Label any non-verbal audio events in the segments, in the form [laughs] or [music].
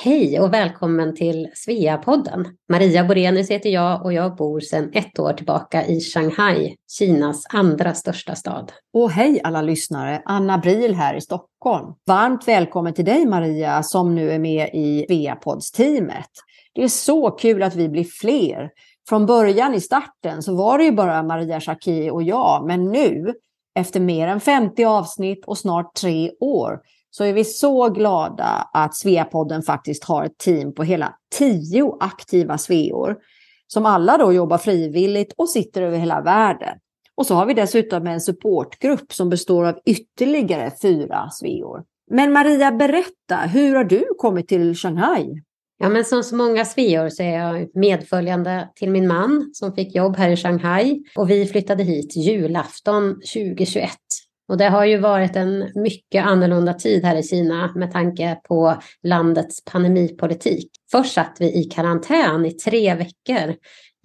Hej och välkommen till Svea-podden. Maria Borenius heter jag och jag bor sedan ett år tillbaka i Shanghai, Kinas andra största stad. Och hej alla lyssnare, Anna Bril här i Stockholm. Varmt välkommen till dig Maria som nu är med i Svea-poddsteamet. Det är så kul att vi blir fler. Från början i starten så var det ju bara Maria Schacki och jag, men nu efter mer än 50 avsnitt och snart tre år så är vi så glada att Sveapodden faktiskt har ett team på hela tio aktiva sveor som alla då jobbar frivilligt och sitter över hela världen. Och så har vi dessutom en supportgrupp som består av ytterligare fyra sveor. Men Maria, berätta, hur har du kommit till Shanghai? Ja, men som så många sveor så är jag medföljande till min man som fick jobb här i Shanghai och vi flyttade hit julafton 2021. Och det har ju varit en mycket annorlunda tid här i Kina med tanke på landets pandemipolitik. Först satt vi i karantän i tre veckor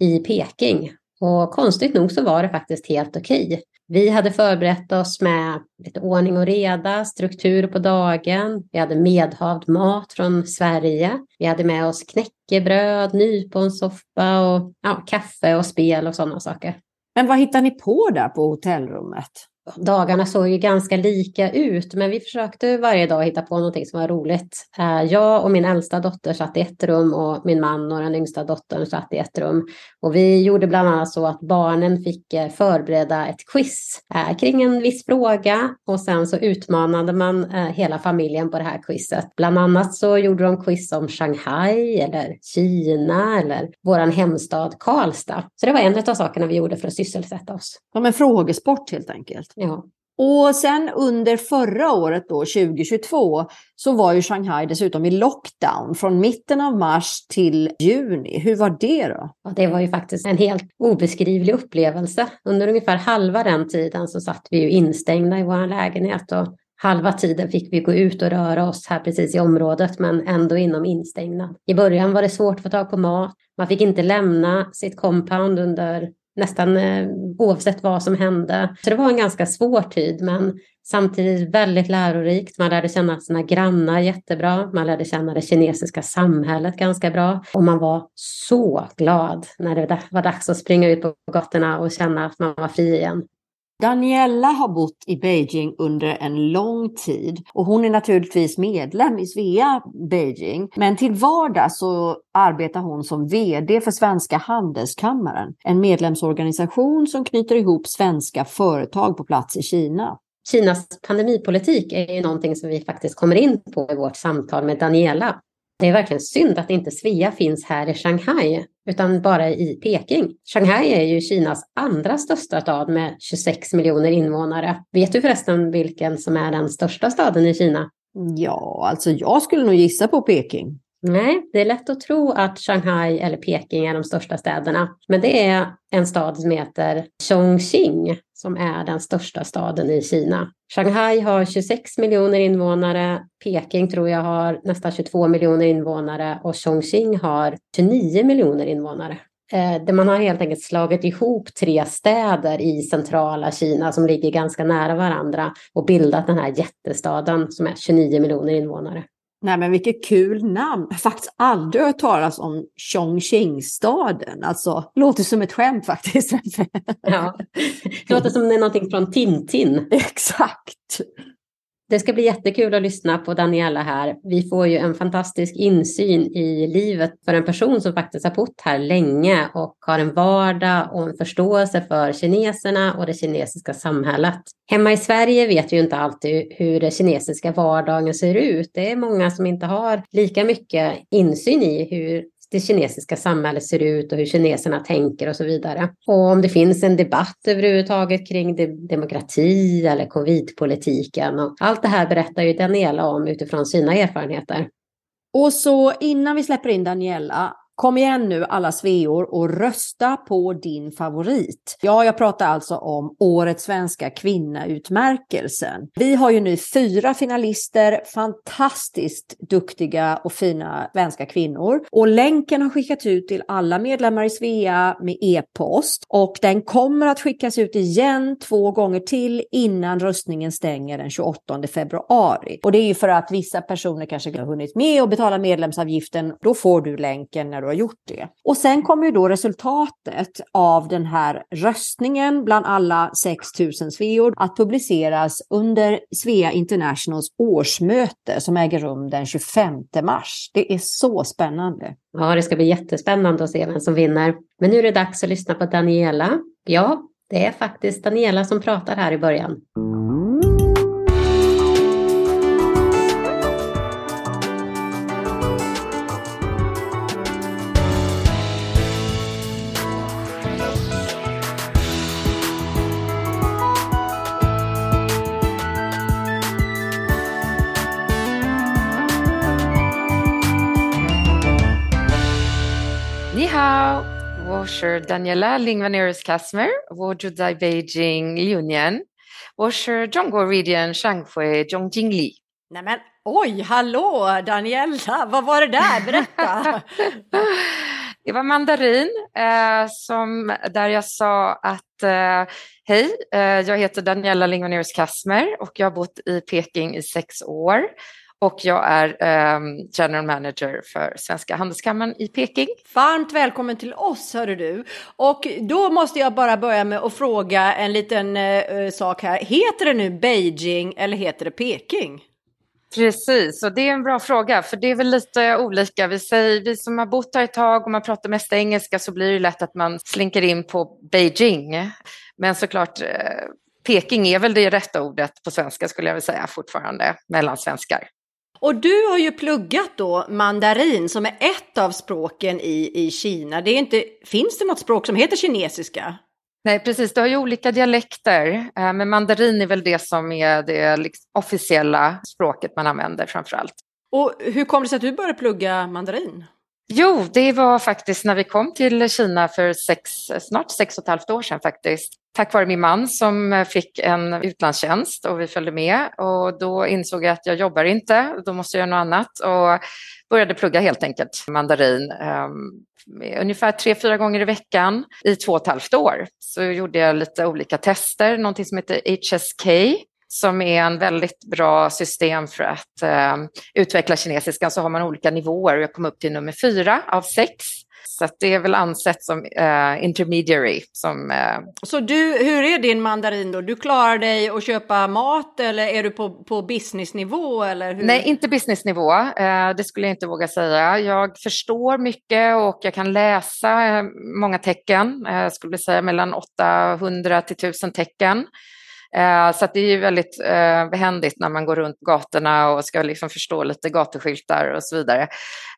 i Peking och konstigt nog så var det faktiskt helt okej. Vi hade förberett oss med lite ordning och reda, struktur på dagen. Vi hade medhavd mat från Sverige. Vi hade med oss knäckebröd, nyponsoppa och ja, kaffe och spel och sådana saker. Men vad hittade ni på där på hotellrummet? Dagarna såg ju ganska lika ut, men vi försökte varje dag hitta på någonting som var roligt. Eh, jag och min äldsta dotter satt i ett rum och min man och den yngsta dottern satt i ett rum. Och vi gjorde bland annat så att barnen fick eh, förbereda ett quiz eh, kring en viss fråga och sen så utmanade man hela familjen på det här quizet. Bland annat så gjorde de quiz om Shanghai eller Kina eller våran hemstad Karlstad. Så det var en av sakerna vi gjorde för att sysselsätta oss. Ja, men frågesport helt enkelt. Ja. Och sen under förra året då, 2022, så var ju Shanghai dessutom i lockdown från mitten av mars till juni. Hur var det då? Ja, det var ju faktiskt en helt obeskrivlig upplevelse. Under ungefär halva den tiden så satt vi ju instängda i vår lägenhet och halva tiden fick vi gå ut och röra oss här precis i området men ändå inom instängda. I början var det svårt att få tag på mat. Man fick inte lämna sitt compound under nästan eh, oavsett vad som hände. Så det var en ganska svår tid men samtidigt väldigt lärorikt. Man lärde känna sina grannar jättebra. Man lärde känna det kinesiska samhället ganska bra. Och man var så glad när det var dags att springa ut på gatorna och känna att man var fri igen. Daniella har bott i Beijing under en lång tid och hon är naturligtvis medlem i Svea Beijing. Men till vardags så arbetar hon som VD för Svenska Handelskammaren, en medlemsorganisation som knyter ihop svenska företag på plats i Kina. Kinas pandemipolitik är ju någonting som vi faktiskt kommer in på i vårt samtal med Daniela. Det är verkligen synd att inte Svea finns här i Shanghai utan bara i Peking. Shanghai är ju Kinas andra största stad med 26 miljoner invånare. Vet du förresten vilken som är den största staden i Kina? Ja, alltså jag skulle nog gissa på Peking. Nej, det är lätt att tro att Shanghai eller Peking är de största städerna. Men det är en stad som heter Chongqing som är den största staden i Kina. Shanghai har 26 miljoner invånare, Peking tror jag har nästan 22 miljoner invånare och Chongqing har 29 miljoner invånare. Eh, man har helt enkelt slagit ihop tre städer i centrala Kina som ligger ganska nära varandra och bildat den här jättestaden som är 29 miljoner invånare. Nej men vilket kul namn. Jag har faktiskt aldrig hört talas om Chongqing-staden. Alltså, låter som ett skämt faktiskt. ja, det [laughs] låter som det är någonting från Tintin. Exakt. Det ska bli jättekul att lyssna på Daniela här. Vi får ju en fantastisk insyn i livet för en person som faktiskt har bott här länge och har en vardag och en förståelse för kineserna och det kinesiska samhället. Hemma i Sverige vet vi ju inte alltid hur den kinesiska vardagen ser ut. Det är många som inte har lika mycket insyn i hur det kinesiska samhället ser ut och hur kineserna tänker och så vidare. Och om det finns en debatt överhuvudtaget kring demokrati eller covidpolitiken. Och allt det här berättar ju Daniela om utifrån sina erfarenheter. Och så innan vi släpper in Daniela Kom igen nu alla sveor och rösta på din favorit. Ja, jag pratar alltså om Årets svenska kvinna-utmärkelsen. Vi har ju nu fyra finalister, fantastiskt duktiga och fina svenska kvinnor. Och länken har skickats ut till alla medlemmar i Svea med e-post och den kommer att skickas ut igen två gånger till innan röstningen stänger den 28 februari. Och det är ju för att vissa personer kanske har hunnit med och betala medlemsavgiften. Då får du länken när du har gjort det. Och sen kommer ju då resultatet av den här röstningen bland alla 6000 sveor att publiceras under Svea Internationals årsmöte som äger rum den 25 mars. Det är så spännande. Ja, det ska bli jättespännande att se vem som vinner. Men nu är det dags att lyssna på Daniela. Ja, det är faktiskt Daniela som pratar här i början. washer Daniela Lingvanerus Kasmer, Wojudai Beijing Liunian, washer Jongo Ridian Shangfue Jongjing Li. Nämen, oj, hallå Daniela, vad var det där? Berätta! [laughs] det var mandarin eh, som, där jag sa att eh, hej, eh, jag heter Daniela Lingvanerus Kasmer och jag har bott i Peking i sex år och jag är um, general manager för Svenska Handelskammaren i Peking. Varmt välkommen till oss, hörru du. Och då måste jag bara börja med att fråga en liten uh, sak här. Heter det nu Beijing eller heter det Peking? Precis, och det är en bra fråga, för det är väl lite olika. Vi, säger, vi som har bott här ett tag och man pratar mest engelska så blir det lätt att man slinker in på Beijing. Men såklart, eh, Peking är väl det rätta ordet på svenska skulle jag vilja säga fortfarande, mellan svenskar. Och du har ju pluggat då mandarin som är ett av språken i, i Kina. Det är inte, finns det något språk som heter kinesiska? Nej, precis. Det har ju olika dialekter, eh, men mandarin är väl det som är det liksom officiella språket man använder framför allt. Och hur kom det sig att du började plugga mandarin? Jo, det var faktiskt när vi kom till Kina för sex, snart sex och ett halvt år sedan faktiskt. Tack vare min man som eh, fick en utlandstjänst och vi följde med och då insåg jag att jag jobbar inte, då måste jag göra något annat och började plugga helt enkelt mandarin um, ungefär tre, fyra gånger i veckan i två och ett halvt år. Så gjorde jag lite olika tester, någonting som heter HSK som är en väldigt bra system för att eh, utveckla kinesiskan så har man olika nivåer och jag kom upp till nummer fyra av sex. Så det är väl ansett som uh, intermediary. Som, uh... Så du, hur är din mandarin då? Du klarar dig att köpa mat eller är du på, på businessnivå? Eller hur? Nej, inte businessnivå. Uh, det skulle jag inte våga säga. Jag förstår mycket och jag kan läsa många tecken. Jag skulle säga mellan 800 till 1000 tecken. Eh, så det är ju väldigt eh, behändigt när man går runt gatorna och ska liksom förstå lite gatuskyltar och så vidare.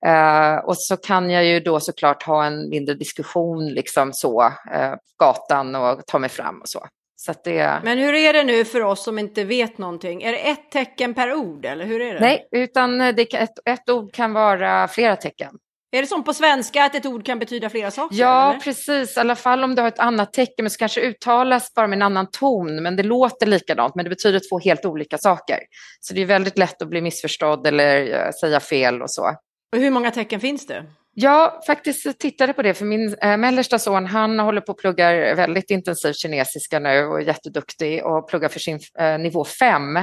Eh, och så kan jag ju då såklart ha en mindre diskussion liksom så, gatan och ta mig fram och så. så det... Men hur är det nu för oss som inte vet någonting? Är det ett tecken per ord eller hur är det? Nej, utan det, ett, ett ord kan vara flera tecken. Är det som på svenska att ett ord kan betyda flera saker? Ja, eller? precis. I alla fall om du har ett annat tecken, men så kanske uttalas bara med en annan ton, men det låter likadant, men det betyder två helt olika saker. Så det är väldigt lätt att bli missförstådd eller eh, säga fel och så. Och hur många tecken finns det? Jag faktiskt tittade på det, för min äh, mellersta son han håller på att plugga väldigt intensivt kinesiska nu och är jätteduktig och pluggar för sin äh, nivå 5.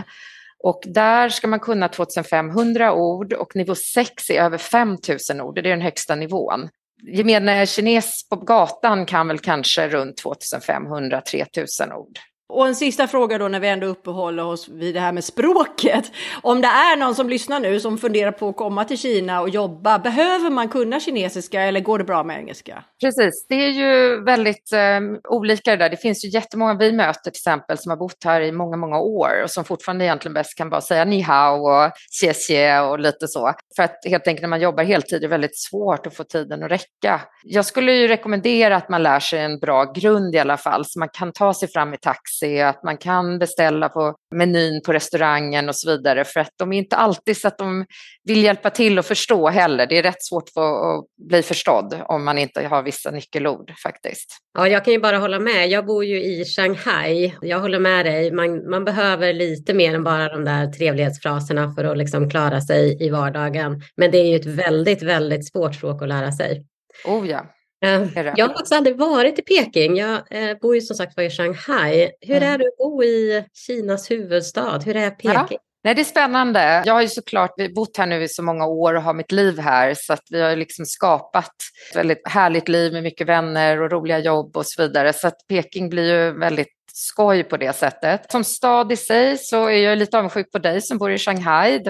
Och där ska man kunna 2500 ord och nivå 6 är över 5000 ord, det är den högsta nivån. Gemene kines på gatan kan väl kanske runt 2500-3000 ord. Och en sista fråga då när vi ändå uppehåller oss vid det här med språket. Om det är någon som lyssnar nu som funderar på att komma till Kina och jobba, behöver man kunna kinesiska eller går det bra med engelska? Precis, det är ju väldigt eh, olika det där. Det finns ju jättemånga vi möter till exempel som har bott här i många, många år och som fortfarande egentligen bäst kan bara säga ni hao och xie xie och lite så. För att helt enkelt när man jobbar heltid är det väldigt svårt att få tiden att räcka. Jag skulle ju rekommendera att man lär sig en bra grund i alla fall så man kan ta sig fram i taxi taxi, att man kan beställa på menyn på restaurangen och så vidare. För att de är inte alltid så att de vill hjälpa till och förstå heller. Det är rätt svårt för att bli förstådd om man inte har vissa nyckelord faktiskt. Ja, jag kan ju bara hålla med. Jag bor ju i Shanghai. Jag håller med dig. Man, man behöver lite mer än bara de där trevlighetsfraserna för att liksom klara sig i vardagen. Men det är ju ett väldigt, väldigt svårt språk att lära sig. Oh ja. Uh, jag har aldrig varit i Peking. Jag uh, bor ju som sagt var i Shanghai. Hur mm. är det att bo i Kinas huvudstad? Hur är Peking? Ja. Nej, det är spännande. Jag har ju såklart bott här nu i så många år och har mitt liv här så att vi har liksom skapat ett väldigt härligt liv med mycket vänner och roliga jobb och så vidare. Så att Peking blir ju väldigt skoj på det sättet. Som stad i sig så är jag lite avundsjuk på dig som bor i Shanghai.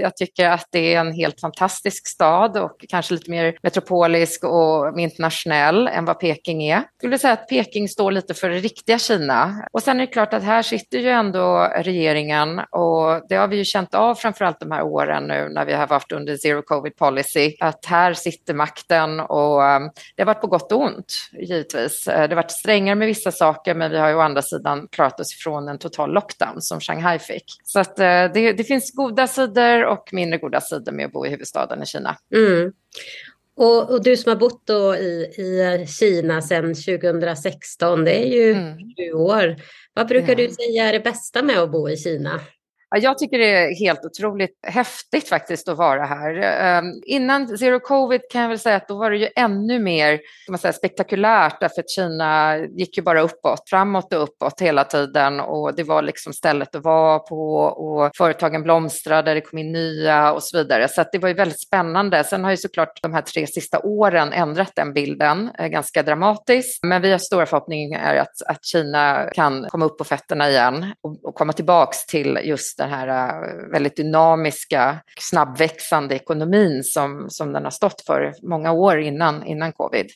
Jag tycker att det är en helt fantastisk stad och kanske lite mer metropolisk och internationell än vad Peking är. Jag skulle säga att Peking står lite för det riktiga Kina. Och sen är det klart att här sitter ju ändå regeringen och det har vi ju känt av framförallt de här åren nu när vi har varit under zero covid policy, att här sitter makten och um, det har varit på gott och ont givetvis. Eh, det har varit strängare med vissa saker men vi har ju å andra sidan klarat oss ifrån en total lockdown som Shanghai fick. Så att, eh, det, det, finns goda sidor och mindre goda sidor med att bo i huvudstaden i Kina. Mm. Och, och, du som har bott då i, i Kina sedan 2016, det är ju mm. år. Vad brukar ja. du säga är det bästa med att bo i Kina? Jag tycker det är helt otroligt häftigt faktiskt att vara här. Ehm, innan zero covid kan jag väl säga att då var det ju ännu mer man säga, spektakulärt därför att Kina gick ju bara uppåt, framåt och uppåt hela tiden och det var liksom stället att vara på och företagen blomstrade, det kom in nya och så vidare. Så det var ju väldigt spännande. Sen har ju såklart de här tre sista åren ändrat den bilden eh, ganska dramatiskt. Men vi har stora förhoppningar att, att Kina kan komma upp på fötterna igen och, och komma tillbaks till just den här äh, väldigt dynamiska, snabbväxande ekonomin som, som den har stått för många år innan, innan covid.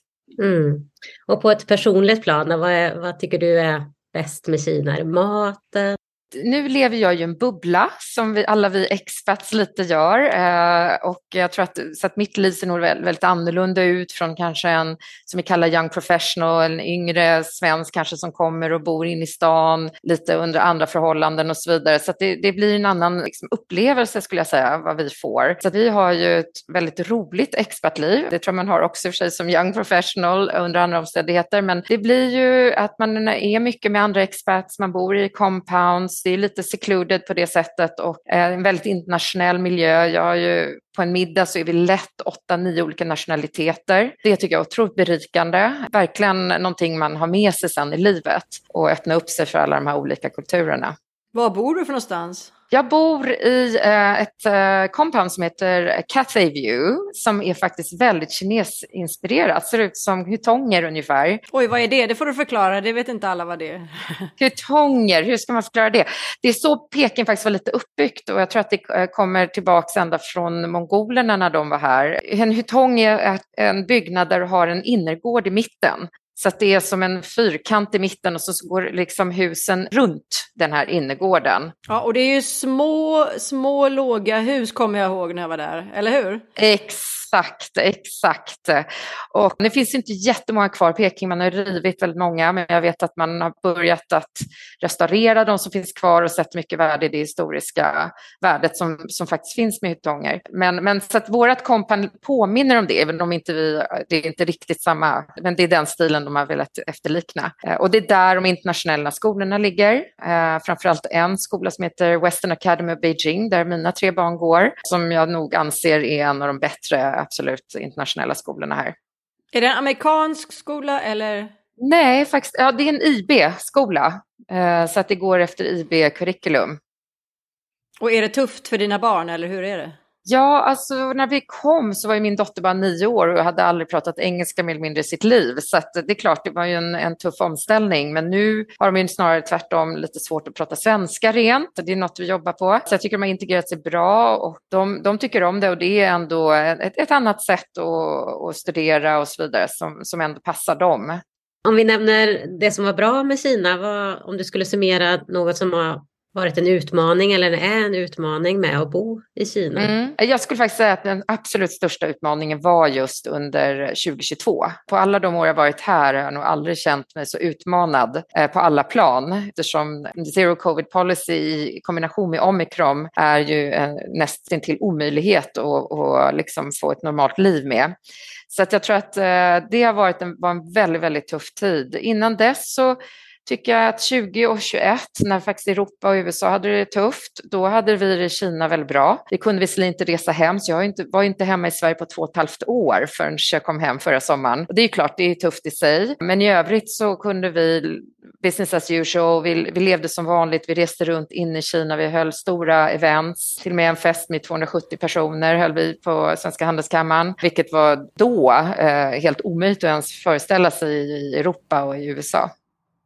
Mm. Och på ett personligt plan, vad, är, vad tycker du är bäst med Kina? Är det maten? Nu lever jag i en bubbla som vi, alla vi expats lite gör eh, och jag tror att, så att mitt liv ser nog väldigt, väldigt annorlunda ut från kanske en som vi kallar young professional, en yngre svensk kanske som kommer och bor in i stan lite under andra förhållanden och så vidare. Så det, det, blir en annan liksom, upplevelse skulle jag säga vad vi får. Så vi har ju ett väldigt roligt expertliv. Det tror jag man har också i och för sig som young professional under andra omständigheter. Men det blir ju att man är mycket med andra experts, man bor i compounds det är lite secluded på det sättet och en väldigt internationell miljö. Jag har ju på en middag så är vi lätt åtta, nio olika nationaliteter. Det tycker jag är otroligt berikande. Verkligen någonting man har med sig sen i livet och öppna upp sig för alla de här olika kulturerna. Var bor du för någonstans? Jag bor i eh, ett eh, compound som heter Cathay View som är faktiskt väldigt kinesinspirerat. Ser ut som hutonger ungefär. Oj, vad är det? Det får du förklara. Det vet inte alla vad det är. [laughs] hutonger, hur ska man förklara det? Det är så Peking faktiskt var lite uppbyggt och jag tror att det eh, kommer tillbaka ända från mongolerna när de var här. En hutong är en byggnad där du har en innergård i mitten så det är som en fyrkant i mitten och så går liksom husen runt den här innergården. Ja, och det är ju små, små låga hus kommer jag ihåg när jag var där, eller hur? Exakt Exakt, exakt. Och det finns inte jättemånga kvar. Peking, man har rivit väldigt många, men jag vet att man har börjat att restaurera de som finns kvar och sett mycket värde i det historiska värdet som, som faktiskt finns med Hyttånger. Men, men så att vårt kompan påminner om det, även om inte vi, det är inte riktigt samma, men det är den stilen de har velat efterlikna. Eh, och det är där de internationella skolorna ligger, eh, framförallt en skola som heter Western Academy of Beijing, där mina tre barn går, som jag nog anser är en av de bättre absolut internationella skolorna här. Är det en amerikansk skola eller? Nej, faktiskt, ja, det är en IB-skola, eh, så att det går efter IB-curriculum. Och är det tufft för dina barn eller hur är det? Ja, alltså när vi kom så var ju min dotter bara nio år och hade aldrig pratat engelska mer eller mindre i sitt liv. Så det är klart, det var ju en, en tuff omställning. Men nu har de ju snarare tvärtom lite svårt att prata svenska rent. Det är något vi jobbar på. Så jag tycker de har integrerat sig bra och de, de tycker om det och det är ändå ett, ett annat sätt att, att studera och så vidare som, som ändå passar dem. Om vi nämner det som var bra med Kina, vad, om du skulle summera något som var varit en utmaning eller är en utmaning med att bo i Kina? Mm. Jag skulle faktiskt säga att den absolut största utmaningen var just under 2022. På alla de år jag varit här har jag nog aldrig känt mig så utmanad eh, på alla plan eftersom zero covid policy i kombination med omikron är ju nästan till omöjlighet att, att liksom få ett normalt liv med. Så att jag tror att eh, det har varit en, var en väldigt, väldigt tuff tid. Innan dess så tycker jag att 20 och 21, när faktiskt Europa och USA hade det tufft, då hade vi det i Kina väldigt bra. Vi kunde visserligen inte resa hem, så jag inte, var inte hemma i Sverige på två och ett halvt år förrän jag kom hem förra sommaren. Och det är ju klart, det är tufft i sig, men i övrigt så kunde vi business as usual, vi, vi levde som vanligt, vi reste runt in i Kina, vi höll stora events, till och med en fest med 270 personer höll vi på Svenska Handelskammaren, vilket var då eh, helt omöjligt att ens föreställa sig i Europa och i USA.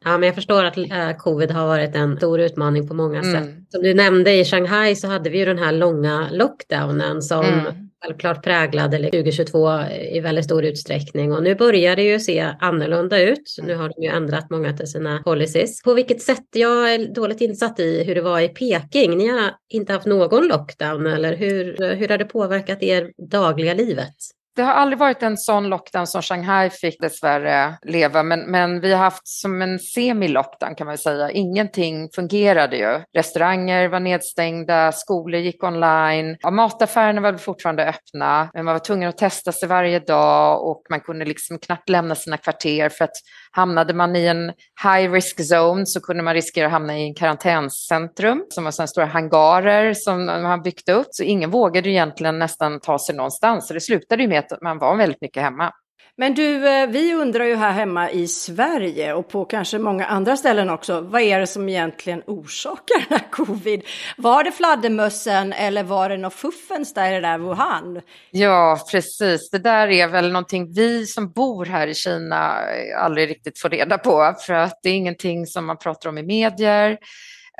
Ja, men jag förstår att äh, covid har varit en stor utmaning på många mm. sätt. Som du nämnde i Shanghai så hade vi ju den här långa lockdownen som mm. självklart präglade 2022 i väldigt stor utsträckning och nu börjar det ju se annorlunda ut. Nu har de ju ändrat många av sina policies. På vilket sätt? Jag är dåligt insatt i hur det var i Peking. Ni har inte haft någon lockdown eller hur, hur har det påverkat er dagliga livet? Det har aldrig varit en sån lockdown som Shanghai fick dessvärre leva, men, men vi har haft som en semi-lockdown kan man säga. Ingenting fungerade ju. Restauranger var nedstängda, skolor gick online, ja, mataffärerna var fortfarande öppna, men man var tvungen att testa sig varje dag och man kunde liksom knappt lämna sina kvarter för att hamnade man i en high risk zone så kunde man riskera att hamna i en karantänscentrum som var sådana stora hangarer som man byggt upp. Så ingen vågade egentligen nästan ta sig någonstans. Så det slutade ju med att man var väldigt mycket hemma. Men du, eh, vi undrar ju här hemma i Sverige och på kanske många andra ställen också. Vad är det som egentligen orsakar [laughs] den här covid? Var det fladdermössen eller var det något fuffens där i det där Wuhan? Ja, precis. Det där är väl någonting vi som bor här i Kina aldrig riktigt får reda på för att det är ingenting som man pratar om i medier.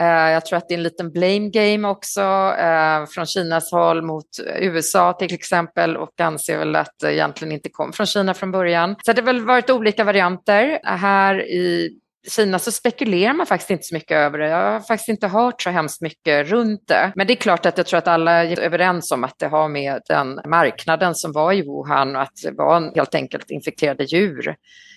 Eh, jag tror att det är en liten blame game också eh, från Kinas håll mot USA till exempel och anser väl att det egentligen inte kom från Kina från början. Så det har väl varit olika varianter. Här i Kina så spekulerar man faktiskt inte så mycket över det. Jag har faktiskt inte hört så hemskt mycket runt det. Men det är klart att jag tror att alla är överens om att det har med den marknaden som var i Wuhan och att det var helt enkelt infekterade djur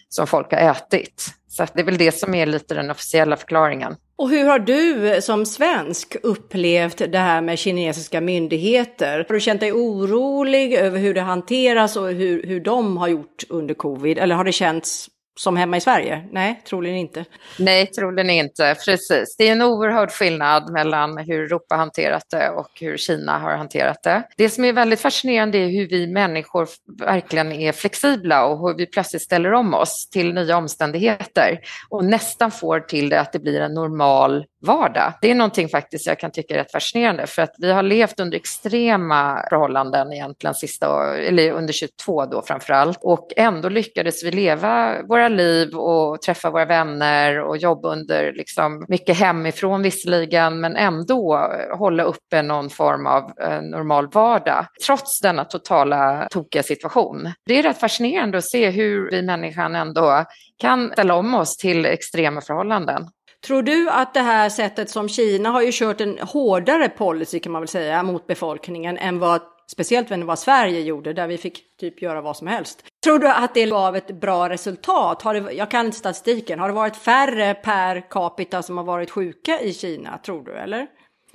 som folk har ätit. Så det är väl det som är lite den officiella förklaringen. Och hur har du som svensk upplevt det här med kinesiska myndigheter? Har du känt dig orolig över hur det hanteras och hur, hur de har gjort under covid? Eller har det känts som hemma i Sverige? Nej, troligen inte. Nej, troligen inte. Precis. Det är en oerhörd skillnad mellan hur Europa hanterat det och hur Kina har hanterat det. Det som är väldigt fascinerande är hur vi människor verkligen är flexibla och hur vi plötsligt ställer om oss till nya omständigheter och nästan får till det att det blir en normal vardag. Det är någonting faktiskt jag kan tycka är rätt fascinerande för att vi har levt under extrema förhållanden egentligen sista, eller under 22 då framför allt och ändå lyckades vi leva våra liv och träffa våra vänner och jobba under liksom mycket hemifrån visserligen men ändå hålla uppe någon form av eh, normal vardag trots denna totala tokiga situation. Det är rätt fascinerande att se hur vi människan ändå kan ställa om oss till extrema förhållanden. Tror du att det här sättet som Kina har ju kört en hårdare policy kan man väl säga mot befolkningen än vad speciellt än vad Sverige gjorde där vi fick typ göra vad som helst. Tror du att det gav ett bra resultat? Har det, jag kan inte statistiken. Har det varit färre per capita som har varit sjuka i Kina, tror du eller?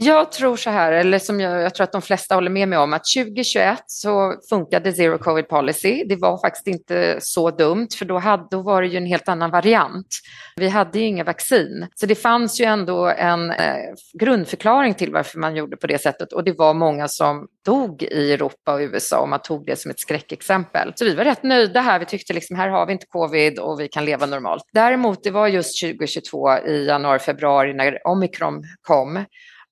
Jag tror så här, eller som jag, jag, tror att de flesta håller med mig om, att 2021 så funkade zero covid policy. Det var faktiskt inte så dumt, för då, hade, då var det ju en helt annan variant. Vi hade ju inga vaccin, så det fanns ju ändå en eh, grundförklaring till varför man gjorde på det sättet och det var många som dog i Europa och USA och man tog det som ett skräckexempel. Så vi var rätt nöjda här. Vi tyckte liksom här har vi inte covid och vi kan leva normalt. Däremot, det var just 2022 i januari, februari när omikron kom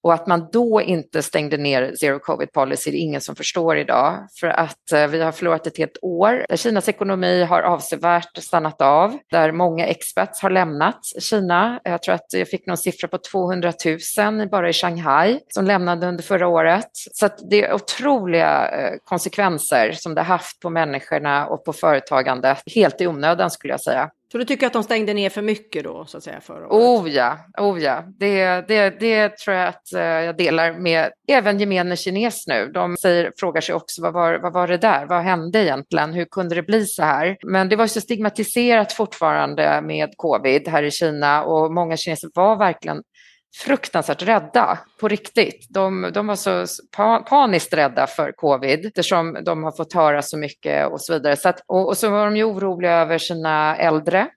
och att man då inte stängde ner zero covid policy, det är ingen som förstår idag. För att eh, vi har förlorat ett helt år där Kinas ekonomi har avsevärt stannat av, där många experts har lämnat Kina. Jag tror att jag fick någon siffra på 200 000 bara i Shanghai som lämnade under förra året. Så det är otroliga eh, konsekvenser som det har haft på människorna och på företagandet, helt i onödan skulle jag säga. Så du tycker att de stängde ner för mycket då, så att säga, förra året? Oh ja, oh ja. Det, det, det tror jag att eh, jag delar med även gemene kines nu. De säger, frågar sig också vad var, vad var det där? Vad hände egentligen? Hur kunde det bli så här? Men det var så stigmatiserat fortfarande med covid här i Kina och många kineser var verkligen fruktansvärt rädda, på riktigt. De, de var så paniskt rädda för covid eftersom de har fått höra så mycket och så vidare. Så att, och, och, så var de ju oroliga över sina äldre.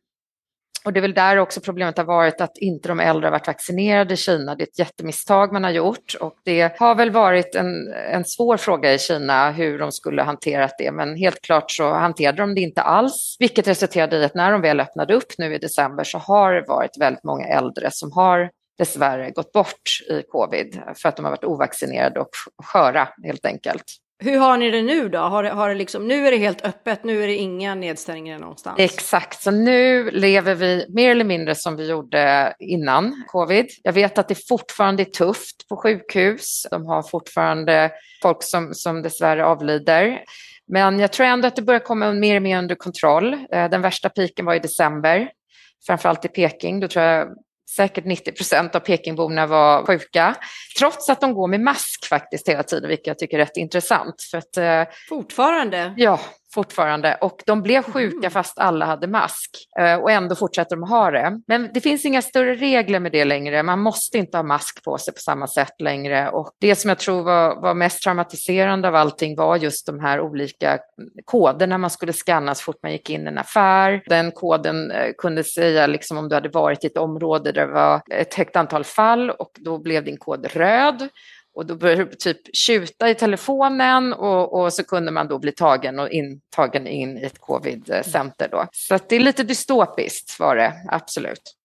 Och det är väl där också problemet har varit att inte de äldre har varit vaccinerade i Kina. Det är ett jättemisstag man har gjort och det har väl varit en, en svår fråga i Kina hur de skulle hanterat det. Men helt klart så hanterade de det inte alls, vilket resulterade i att när de väl öppnade upp nu i december så har det varit väldigt många äldre som har dessvärre gått bort i covid för att de har varit ovaccinerade och sköra helt enkelt. Hur har ni det nu då? Har det, har det liksom, nu är det helt öppet, nu är det inga nedstängningar någonstans? Exakt, så nu lever vi mer eller mindre som vi gjorde innan covid. Jag vet att det fortfarande är tufft på sjukhus. De har fortfarande folk som, som dessvärre avlider. Men jag tror ändå att det börjar komma mer och mer under kontroll. Eh, den värsta piken var i december, framförallt i Peking. Då tror jag säkert 90 procent av Pekingborna var sjuka, trots att de går med mask faktiskt hela tiden, vilket jag tycker är rätt intressant. För att, eh, Fortfarande? Ja, fortfarande och de blev sjuka mm. fast alla hade mask eh, och ändå fortsätter de ha det. Men det finns inga större regler med det längre. Man måste inte ha mask på sig på samma sätt längre och det som jag tror var, var mest traumatiserande av allting var just de här olika koderna man skulle scanna så fort man gick in i en affär. Den koden eh, kunde säga liksom om du hade varit i ett område där det var ett högt antal fall och då blev din kod röd och då började det typ tjuta i telefonen och, och, så kunde man då bli tagen och intagen in i ett covid-center då. Så det är lite dystopiskt var det, absolut.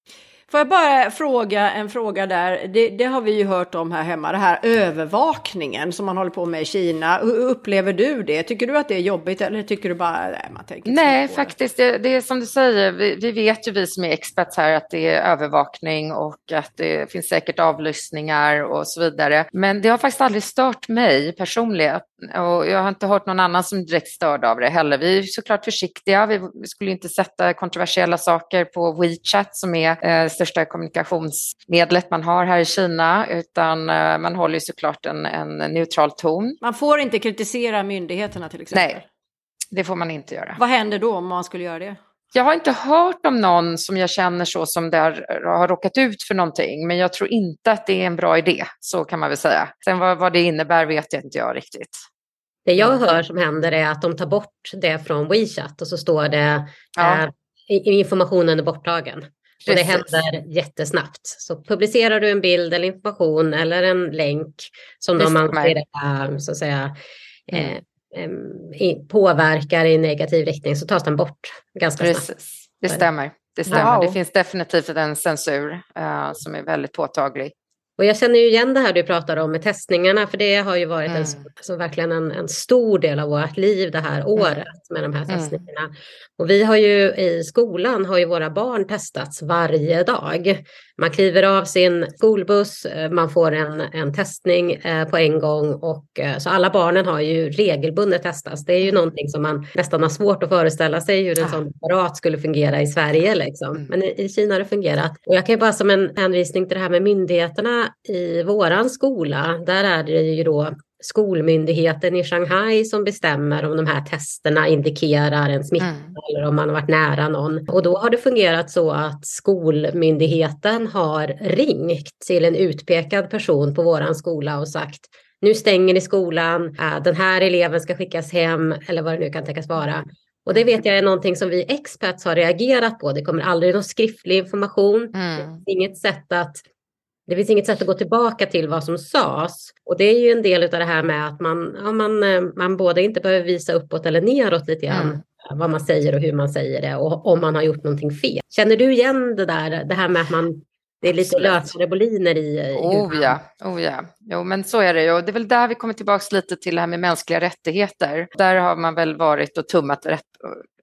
Får jag bara fråga en fråga där? Det, det, har vi ju hört om här hemma, det här övervakningen som man håller på med i Kina. Hur upplever du det? Tycker du att det är jobbigt eller tycker du bara, nej, man tänker Nej, faktiskt, det, det, är som du säger, vi, vi, vet ju vi som är experts här att det är övervakning och att det finns säkert avlyssningar och så vidare. Men det har faktiskt aldrig stört mig personligen och jag har inte hört någon annan som är direkt störd av det heller. Vi är såklart försiktiga, vi, vi skulle inte sätta kontroversiella saker på WeChat som är eh, största kommunikationsmedlet man har här i Kina, utan eh, man håller ju såklart en, en neutral ton. Man får inte kritisera myndigheterna till exempel? Nej, det får man inte göra. Vad händer då om man skulle göra det? Jag har inte hört om någon som jag känner så som där har råkat ut för någonting, men jag tror inte att det är en bra idé, så kan man väl säga. Sen vad, vad det innebär vet jag inte jag riktigt. Det jag hör som händer är att de tar bort det från WeChat och så står det ja. eh, informationen är borttagen. Och det händer jättesnabbt. Så publicerar du en bild eller information eller en länk som de anser så att säga, mm. eh, påverkar i negativ riktning så tas den bort ganska Precis. snabbt. Det stämmer. Det, stämmer. Wow. det finns definitivt en censur uh, som är väldigt påtaglig. Och jag känner ju igen det här du pratar om med testningarna, för det har ju varit mm. en, alltså verkligen en, en, stor del av vårt liv det här mm. året med de här mm. testningarna. Mm. Och vi har ju i skolan har ju våra barn testats varje dag. Man kliver av sin skolbuss, eh, man får en, en testning eh, på en gång och eh, så alla barnen har ju regelbundet testats. Det är ju någonting som man nästan har svårt att föreställa sig hur en ah. sån apparat skulle fungera i Sverige liksom. Mm. Men i, i Kina har det fungerat. Och jag kan ju bara som en hänvisning till det här med myndigheterna i våran skola, där är det ju då skolmyndigheten i Shanghai som bestämmer om de här testerna indikerar en smitta mm. eller om man har varit nära någon. Och då har det fungerat så att skolmyndigheten har ringt till en utpekad person på våran skola och sagt nu stänger ni skolan, äh, den här eleven ska skickas hem eller vad det nu kan tänkas vara. Och det vet jag är någonting som vi experts har reagerat på. Det kommer aldrig någon skriftlig information. Mm. Inget sätt att det finns inget sätt att gå tillbaka till vad som sades. Och det är ju en del av det här med att man, ja, man, eh, man både inte behöver visa uppåt eller neråt lite grann. Mm. Vad man säger och hur man säger det och om man har gjort någonting fel. Känner du igen det där, det här med att man det är lite lösare boliner i... i oh ja, oh ja. Jo, men så är det ju. Det är väl där vi kommer tillbaka lite till det här med mänskliga rättigheter. Där har man väl varit och tummat rätt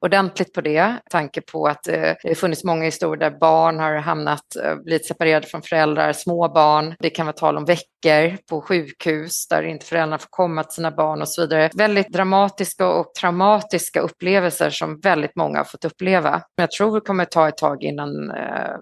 ordentligt på det, tanke på att eh, det har funnits många historier där barn har hamnat, eh, blivit separerade från föräldrar, små barn. Det kan vara tal om veckor på sjukhus där inte föräldrarna får komma till sina barn och så vidare. Väldigt dramatiska och traumatiska upplevelser som väldigt många har fått uppleva. Men jag tror det kommer ta ett tag innan eh,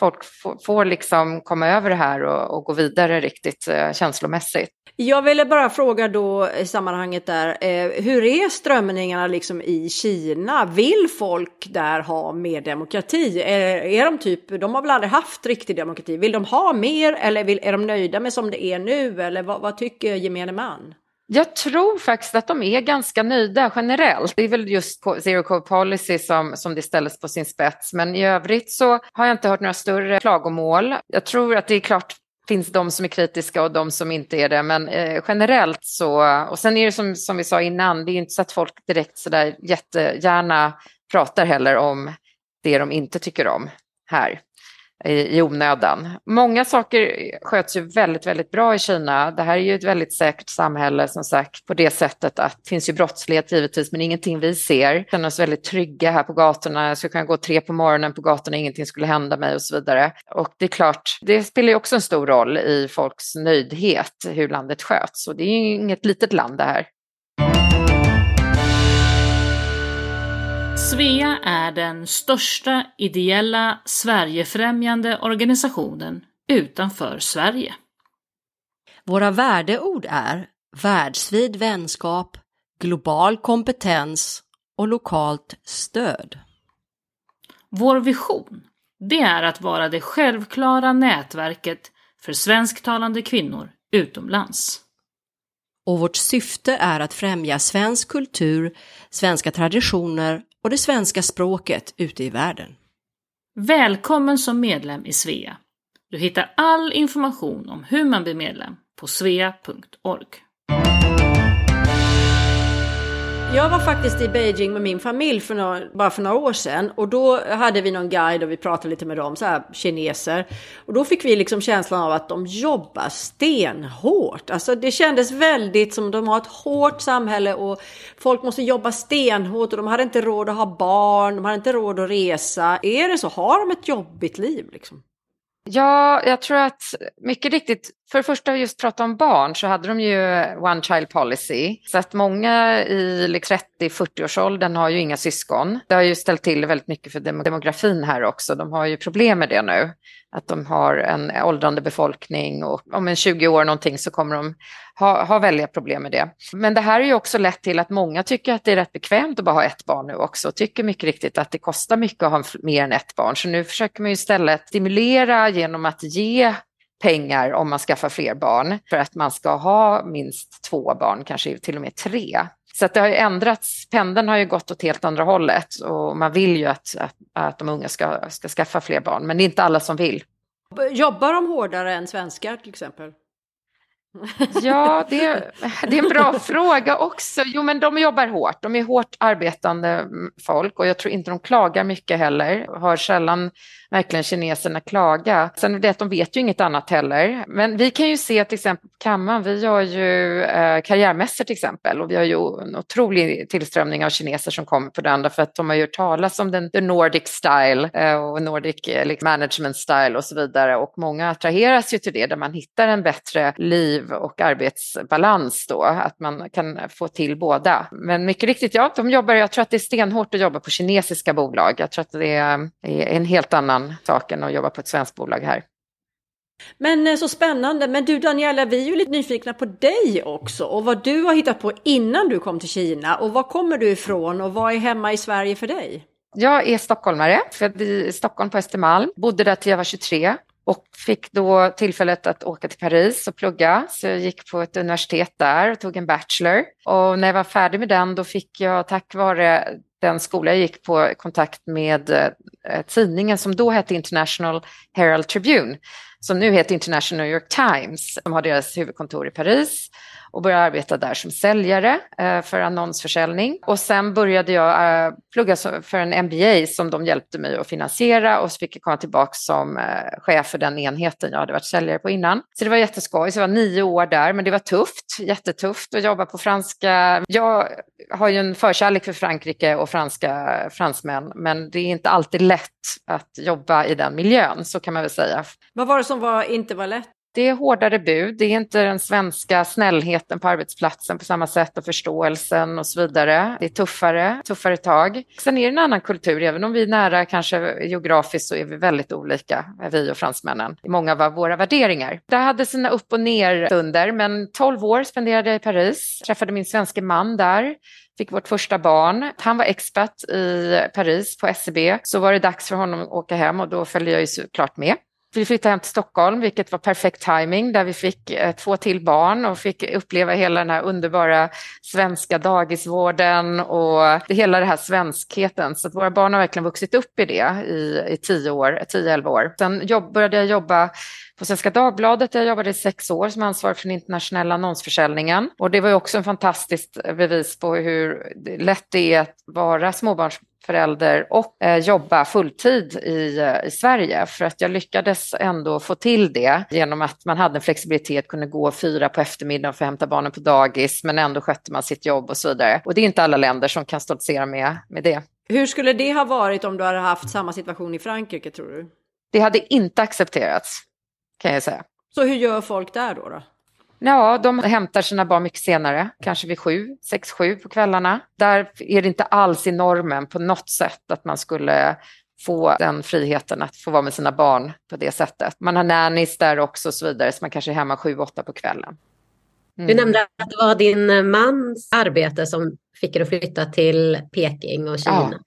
folk får, liksom komma över det här och, och gå vidare riktigt eh, känslomässigt. Jag ville bara fråga då i sammanhanget där, eh, hur är strömningarna liksom i Kina? Vill folk där ha mer demokrati? Är, är de typ, de har väl aldrig haft riktig demokrati, vill de ha mer eller vill, är de nöjda med som det är nu eller vad, vad tycker gemene man? Jag tror faktiskt att de är ganska nöjda generellt. Det är väl just zero Code policy som, som det ställdes på sin spets. Men i övrigt så har jag inte hört några större klagomål. Jag tror att det är klart finns de som är kritiska och de som inte är det. Men eh, generellt så, och sen är det som, som vi sa innan, det är inte så att folk direkt sådär jättegärna pratar heller om det de inte tycker om här i, i onödan. Många saker sköts ju väldigt, väldigt bra i Kina. Det här är ju ett väldigt säkert samhälle som sagt på det sättet att det finns ju brottslighet givetvis men ingenting vi ser. Vi känner oss väldigt trygga här på gatorna. Jag skulle kunna gå tre på morgonen på gatorna, ingenting skulle hända mig och så vidare. Och det är klart, det spelar ju också en stor roll i folks nöjdhet hur landet sköts och det är ju inget litet land det här. Svea är den största ideella Sverigefrämjande organisationen utanför Sverige. Våra värdeord är världsvid vänskap, global kompetens och lokalt stöd. Vår vision, det är att vara det självklara nätverket för svensktalande kvinnor utomlands. Och vårt syfte är att främja svensk kultur, svenska traditioner och det svenska språket ute i världen. Välkommen som medlem i Svea. Du hittar all information om hur man blir medlem på svea.org. Jag var faktiskt i Beijing med min familj för några, bara för några år sedan och då hade vi någon guide och vi pratade lite med dem, så här kineser. Och då fick vi liksom känslan av att de jobbar stenhårt. Alltså det kändes väldigt som de har ett hårt samhälle och folk måste jobba stenhårt och de hade inte råd att ha barn, de hade inte råd att resa. Är det så? Har de ett jobbigt liv liksom? Ja, jag tror att mycket riktigt, för det första just prata om barn så hade de ju one child policy. Så att många i liksom, 30-40-årsåldern har ju inga syskon. Det har ju ställt till väldigt mycket för demografin här också. De har ju problem med det nu att de har en åldrande befolkning och om en 20 år någonting så kommer de ha, ha väldiga problem med det. Men det här har ju också lett till att många tycker att det är rätt bekvämt att bara ha ett barn nu också och tycker mycket riktigt att det kostar mycket att ha mer än ett barn. Så nu försöker man ju istället stimulera genom att ge pengar om man skaffar fler barn för att man ska ha minst två barn, kanske till och med tre. Så att det har ju ändrats, pendeln har ju gått åt helt andra hållet och man vill ju att, att, att de unga ska, ska skaffa fler barn, men det är inte alla som vill. Jobbar de hårdare än svenskar till exempel? Ja, det, det är en bra fråga också. Jo, men de jobbar hårt. De är hårt arbetande folk och jag tror inte de klagar mycket heller. Hör sällan verkligen kineserna klaga. Sen är det att de vet ju inget annat heller. Men vi kan ju se till exempel på kammaren, vi har ju eh, karriärmässor till exempel och vi har ju en otrolig tillströmning av kineser som kommer på det andra. för att de har ju hört talas om den the Nordic style eh, och Nordic eh, liksom management style och så vidare och många attraheras ju till det där man hittar en bättre liv och arbetsbalans då, att man kan få till båda. Men mycket riktigt, ja, de jobbar, jag tror att det är stenhårt att jobba på kinesiska bolag. Jag tror att det är en helt annan annan sak än att jobba på ett svenskt bolag här. Men eh, så spännande. Men du Daniela, vi är ju lite nyfikna på dig också och vad du har hittat på innan du kom till Kina och var kommer du ifrån och vad är hemma i Sverige för dig? Jag är stockholmare, född i Stockholm på Östermalm, bodde där till jag var 23 och fick då tillfället att åka till Paris och plugga. Så jag gick på ett universitet där och tog en bachelor. Och när jag var färdig med den då fick jag tack vare den skola jag gick på kontakt med eh, tidningen som då hette International Herald Tribune, som nu heter International New York Times, som har deras huvudkontor i Paris och började arbeta där som säljare eh, för annonsförsäljning. Och sen började jag eh, plugga för en MBA som de hjälpte mig att finansiera och så fick jag komma tillbaka som eh, chef för den enheten jag hade varit säljare på innan. Så det var jätteskoj, så jag var nio år där, men det var tufft, jättetufft att jobba på franska. Jag har ju en förkärlek för Frankrike och franska fransmän, men det är inte alltid lätt att jobba i den miljön, så kan man väl säga. Vad var det som var, inte var lätt? Det är hårdare bud, det är inte den svenska snällheten på arbetsplatsen på samma sätt och förståelsen och så vidare. Det är tuffare, tuffare tag. Sen är det en annan kultur, även om vi är nära kanske geografiskt så är vi väldigt olika, vi och fransmännen, i många av våra värderingar. Det hade sina upp och ner stunder, men 12 år spenderade jag i Paris, träffade min svenska man där fick vårt första barn. Han var expert i Paris på SCB. Så var det dags för honom att åka hem och då följde jag ju såklart med. Vi flyttade hem till Stockholm, vilket var perfekt timing där vi fick eh, två till barn och fick uppleva hela den här underbara svenska dagisvården och det, hela den här svenskheten. Så att våra barn har verkligen vuxit upp i det i, i tio år, tio, elva år. Sen jobb, började jag jobba på Svenska Dagbladet där jag jobbade i sex år som ansvarig för den internationella annonsförsäljningen. Och det var ju också en fantastiskt bevis på hur lätt det är att vara småbarnsförälder och eh, jobba fulltid i, eh, i Sverige. För att jag lyckades ändå få till det genom att man hade en flexibilitet, kunde gå fyra på eftermiddagen för att hämta barnen på dagis, men ändå skötte man sitt jobb och så vidare. Och det är inte alla länder som kan stoltsera med, med det. Hur skulle det ha varit om du hade haft samma situation i Frankrike tror du? Det hade inte accepterats kan jag säga. Så hur gör folk där då? då? Ja, de hämtar sina barn mycket senare, kanske vid sju, sex, sju på kvällarna. Där är det inte alls i normen på något sätt att man skulle få den friheten att få vara med sina barn på det sättet. Man har nannies där också och så vidare, så man kanske är hemma sju, åtta på kvällen. Mm. Du nämnde att det var din mans arbete som fick er att flytta till Peking och Kina. Ja.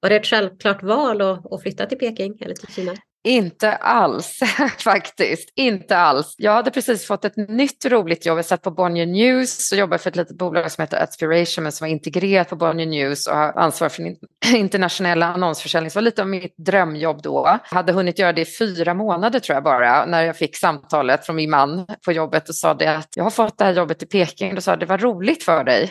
Var det ett självklart val att, flytta till Peking eller till Kina? Inte alls [laughs] faktiskt, inte alls. Jag hade precis fått ett nytt roligt jobb. Jag satt på Bonnier News och jobbade för ett litet bolag som heter Aspiration men som var integrerat på Bonnier News och har ansvar för [clears throat] internationella annonsförsäljning. Så det var lite av mitt drömjobb då. Jag hade hunnit göra det i fyra månader tror jag bara när jag fick samtalet från min man på jobbet och sa det att jag har fått det här jobbet i Peking. Då sa jag det var roligt för dig.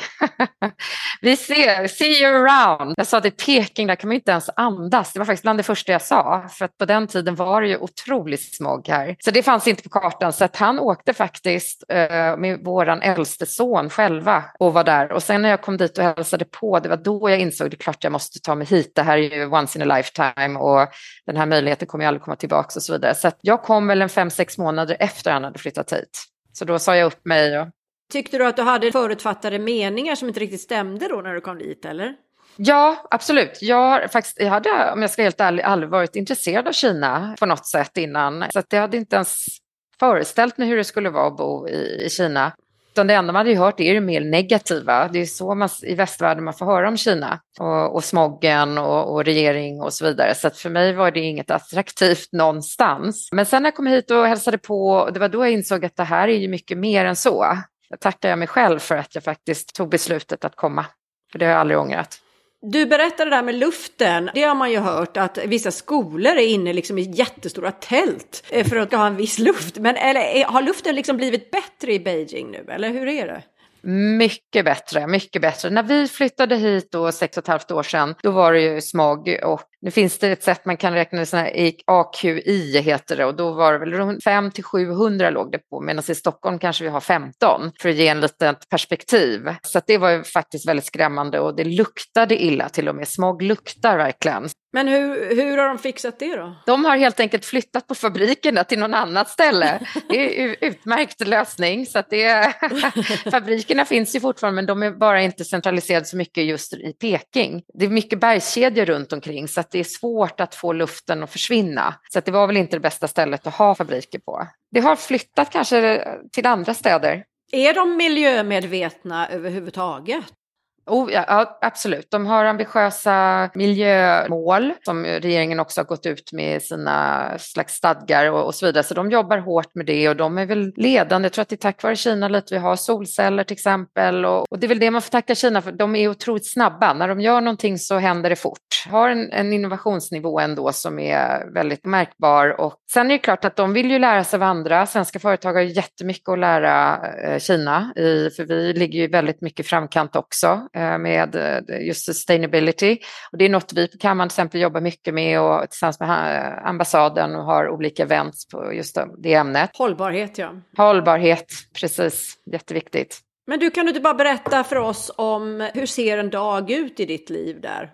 [laughs] Vi ser, see you around. Jag sa det i Peking, där kan man inte ens andas. Det var faktiskt bland det första jag sa för att på den tiden tiden var det ju otroligt smog här. Så det fanns inte på kartan. Så att han åkte faktiskt eh, med våran äldste son själva och var där. Och sen när jag kom dit och hälsade på, det var då jag insåg det klart jag måste ta mig hit. Det här är ju once in a lifetime och den här möjligheten kommer jag aldrig komma tillbaka och så vidare. Så jag kom väl en fem, sex månader efter han hade flyttat hit. Så då sa jag upp mig. Och... Tyckte du att du hade förutfattade meningar som inte riktigt stämde då när du kom dit eller? Ja, absolut. Jag, har faktiskt, jag hade, om jag ska vara helt ärlig, aldrig varit intresserad av Kina på något sätt innan. Så att jag hade inte ens föreställt mig hur det skulle vara att bo i, i Kina. Utan det enda man hade hört är det mer negativa. Det är så man, i västvärlden man får höra om Kina och, och smoggen och, och, regering och så vidare. Så att för mig var det inget attraktivt någonstans. Men sen när jag kom hit och hälsade på, det var då jag insåg att det här är ju mycket mer än så. Jag tackar jag mig själv för att jag faktiskt tog beslutet att komma. För det har jag aldrig ångrat. Du berättade det där med luften. Det har man ju hört att vissa skolor är inne liksom i jättestora tält eh, för att ha en viss luft. Men eller, eh, har luften liksom blivit bättre i Beijing nu, eller hur är det? Mycket bättre, mycket bättre. När vi flyttade hit då sex och ett halvt år sedan, då var det ju smog och nu finns det ett sätt man kan räkna det AQI heter det och då var det väl runt 5 till 700 låg det på medan i Stockholm kanske vi har 15 för att ge en litet perspektiv. Så det var ju faktiskt väldigt skrämmande och det luktade illa till och med. Smog luktar verkligen. Men hur, hur har de fixat det då? De har helt enkelt flyttat på fabrikerna till någon annat ställe. [laughs] Det är utmärkt lösning. Så det, [laughs] fabrikerna finns ju fortfarande men de är bara inte centraliserade så mycket just i Peking. Det är mycket bergskedjor runt omkring så det är svårt att få luften att försvinna. Så det var väl inte det bästa stället att ha fabriker på. Det har flyttat kanske till andra städer. Är de miljömedvetna överhuvudtaget? Oh, ja, absolut. De har ambitiösa miljömål som regeringen också har gått ut med i sina slags stadgar och, och, så vidare. Så de jobbar hårt med det och de är väl ledande. Jag tror att det är tack vare Kina lite vi har solceller till exempel. Och, och, det är väl det man får tacka Kina för. De är otroligt snabba. När de gör någonting så händer det fort. Har en, en innovationsnivå ändå som är väldigt märkbar. Och sen är det klart att de vill ju lära sig av andra. Svenska företag har jättemycket att lära eh, Kina i, för vi ligger ju väldigt mycket framkant också. Eh, med eh, just sustainability. Och det är något vi på kammaren till exempel jobbar mycket med och tillsammans med ambassaden och har olika events på just det ämnet. Hållbarhet ja. Hållbarhet, precis, jätteviktigt. Men du kan du inte bara berätta för oss om hur ser en dag ut i ditt liv där?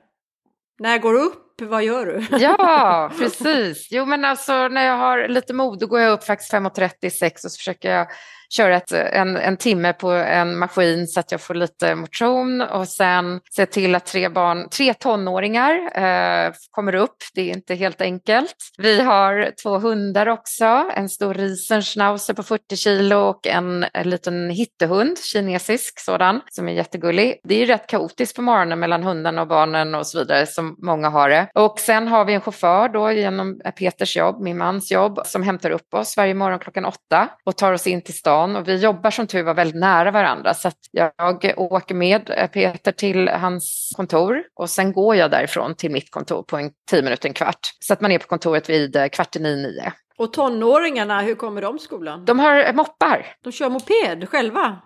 När jag går upp, vad gör du? [laughs] Ja, precis. Jo, men alltså när jag har lite mod då går jag upp faktiskt 5.30, 6 och så försöker jag köra ett, en, en timme på en maskin så att jag får lite motion och sen se till att tre, barn, tre tonåringar eh, kommer upp. Det är inte helt enkelt. Vi har två hundar också, en stor riesenschnauzer på 40 kilo och en, en liten hittehund, kinesisk sådan, som är jättegullig. Det är ju rätt kaotiskt på morgonen mellan hundarna och barnen och så vidare som många har det. Och sen har vi en chaufför då genom Peters jobb, min mans jobb, som hämtar upp oss varje morgon klockan åtta och tar oss in till stan stan och vi jobbar som tur var väldigt nära varandra så att jag åker med Peter till hans kontor och sen går jag därifrån till mitt kontor på en tio minuter, en kvart. Så att man är på kontoret vid eh, kvart i nio, nio. Och tonåringarna, hur kommer de skolan? De har moppar. De kör moped själva?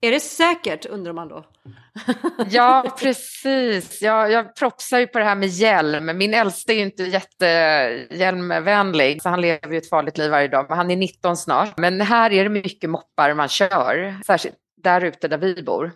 Är det säkert undrar man då? ja, [laughs] precis. Jag, jag propsar ju på det här med hjälm. Min äldste är ju inte jättehjälmvänlig, så han lever ju ett farligt liv varje dag. Men han är 19 snart. Men här är det mycket moppar man kör, särskilt där ute där vi bor.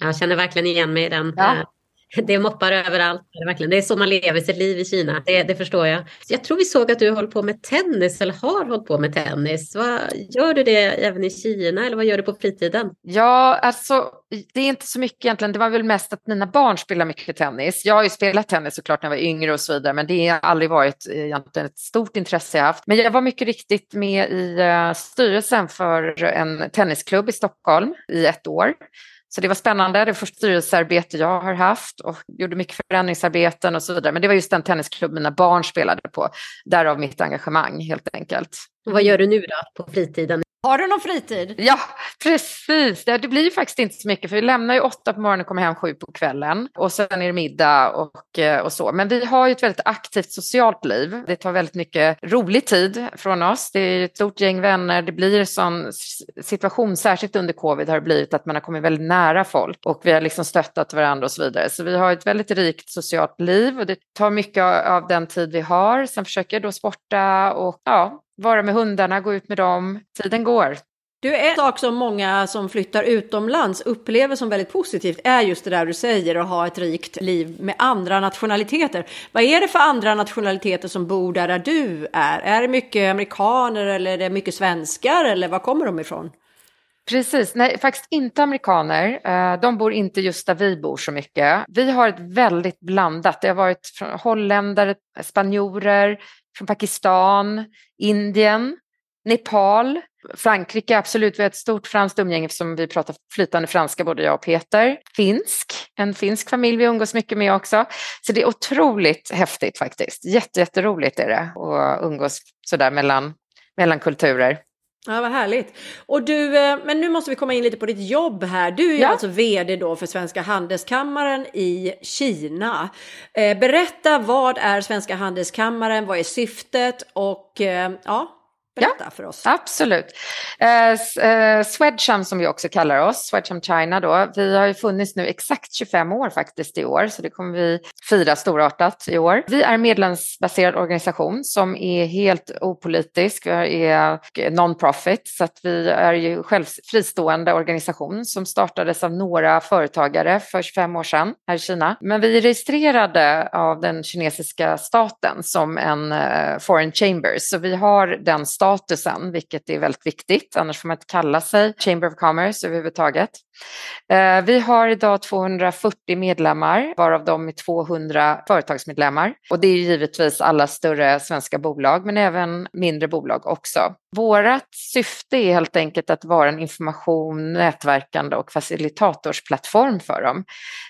Jag känner verkligen igen mig i den. Ja. [laughs] Det är moppar överallt. Verkligen. Det är så man lever sitt liv i Kina. Det, det, förstår jag. Jag tror vi såg att du håller på med tennis eller har hållit på med tennis. Vad, gör du det även i Kina eller vad gör du på fritiden? Ja, alltså det är inte så mycket egentligen. Det var väl mest att mina barn spelar mycket tennis. Jag har ju spelat tennis såklart när jag var yngre och så vidare, men det har aldrig varit eh, egentligen ett stort intresse jag haft. Men jag var mycket riktigt med i eh, styrelsen för en tennisklubb i Stockholm i ett år. Så det var spännande, det var första styrelsearbete jag har haft och gjorde mycket förändringsarbeten och så vidare. Men det var just den tennisklubb mina barn spelade på, därav mitt engagemang helt enkelt. Och vad gör du nu då på fritiden? Har du någon fritid? Ja, precis. Det, blir ju faktiskt inte så mycket för vi lämnar ju åtta på morgonen och kommer hem sju på kvällen och sen är det middag och, eh, och så. Men vi har ju ett väldigt aktivt socialt liv. Det tar väldigt mycket rolig tid från oss. Det är ett stort gäng vänner. Det blir en sån situation, särskilt under covid har det blivit att man har kommit väldigt nära folk och vi har liksom stöttat varandra och så vidare. Så vi har ett väldigt rikt socialt liv och det tar mycket av den tid vi har. Sen försöker jag då sporta och ja, vara med hundarna, gå ut med dem. Tiden går. Du, en sak som många som flyttar utomlands upplever som väldigt positivt är just det där du säger, att ha ett rikt liv med andra nationaliteter. Vad är det för andra nationaliteter som bor där, där du är? Är det mycket amerikaner eller är det mycket svenskar eller var kommer de ifrån? Precis, nej faktiskt inte amerikaner. Eh, de bor inte just där vi bor så mycket. Vi har ett väldigt blandat, det har varit från holländare, spanjorer, från Pakistan, Indien, Nepal, Frankrike, absolut, vi har ett stort franskt umgänge som vi pratar flytande franska, både jag och Peter. Finsk, en finsk familj vi umgås mycket med också. Så det är otroligt häftigt faktiskt. Jätte, jätteroligt är det att umgås sådär mellan, mellan kulturer. Ja, vad härligt. Och du, eh, men nu måste vi komma in lite på ditt jobb här. Du är ja. alltså vd då för Svenska Handelskammaren i Kina. Eh, berätta, vad är Svenska Handelskammaren? Vad är syftet? Och eh, ja, Berätta ja, för oss. Absolut. Eh, eh, Swedcham som vi också kallar oss, Swedcham China då, vi har ju funnits nu exakt 25 år faktiskt i år, så det kommer vi fira storartat i år. Vi är en medlemsbaserad organisation som är helt opolitisk, vi är non-profit, så att vi är ju själv fristående organisation som startades av några företagare för 25 år sedan här i Kina. Men vi är registrerade av den kinesiska staten som en uh, foreign chamber, så vi har den staten statusen, vilket är väldigt viktigt. Annars får man inte kalla sig Chamber of Commerce överhuvudtaget. Eh, vi har idag 240 medlemmar, varav de är 200 företagsmedlemmar. Och det är givetvis alla större svenska bolag, men även mindre bolag också. Vårt syfte är helt enkelt att vara en information, nätverkande och facilitatorsplattform för dem.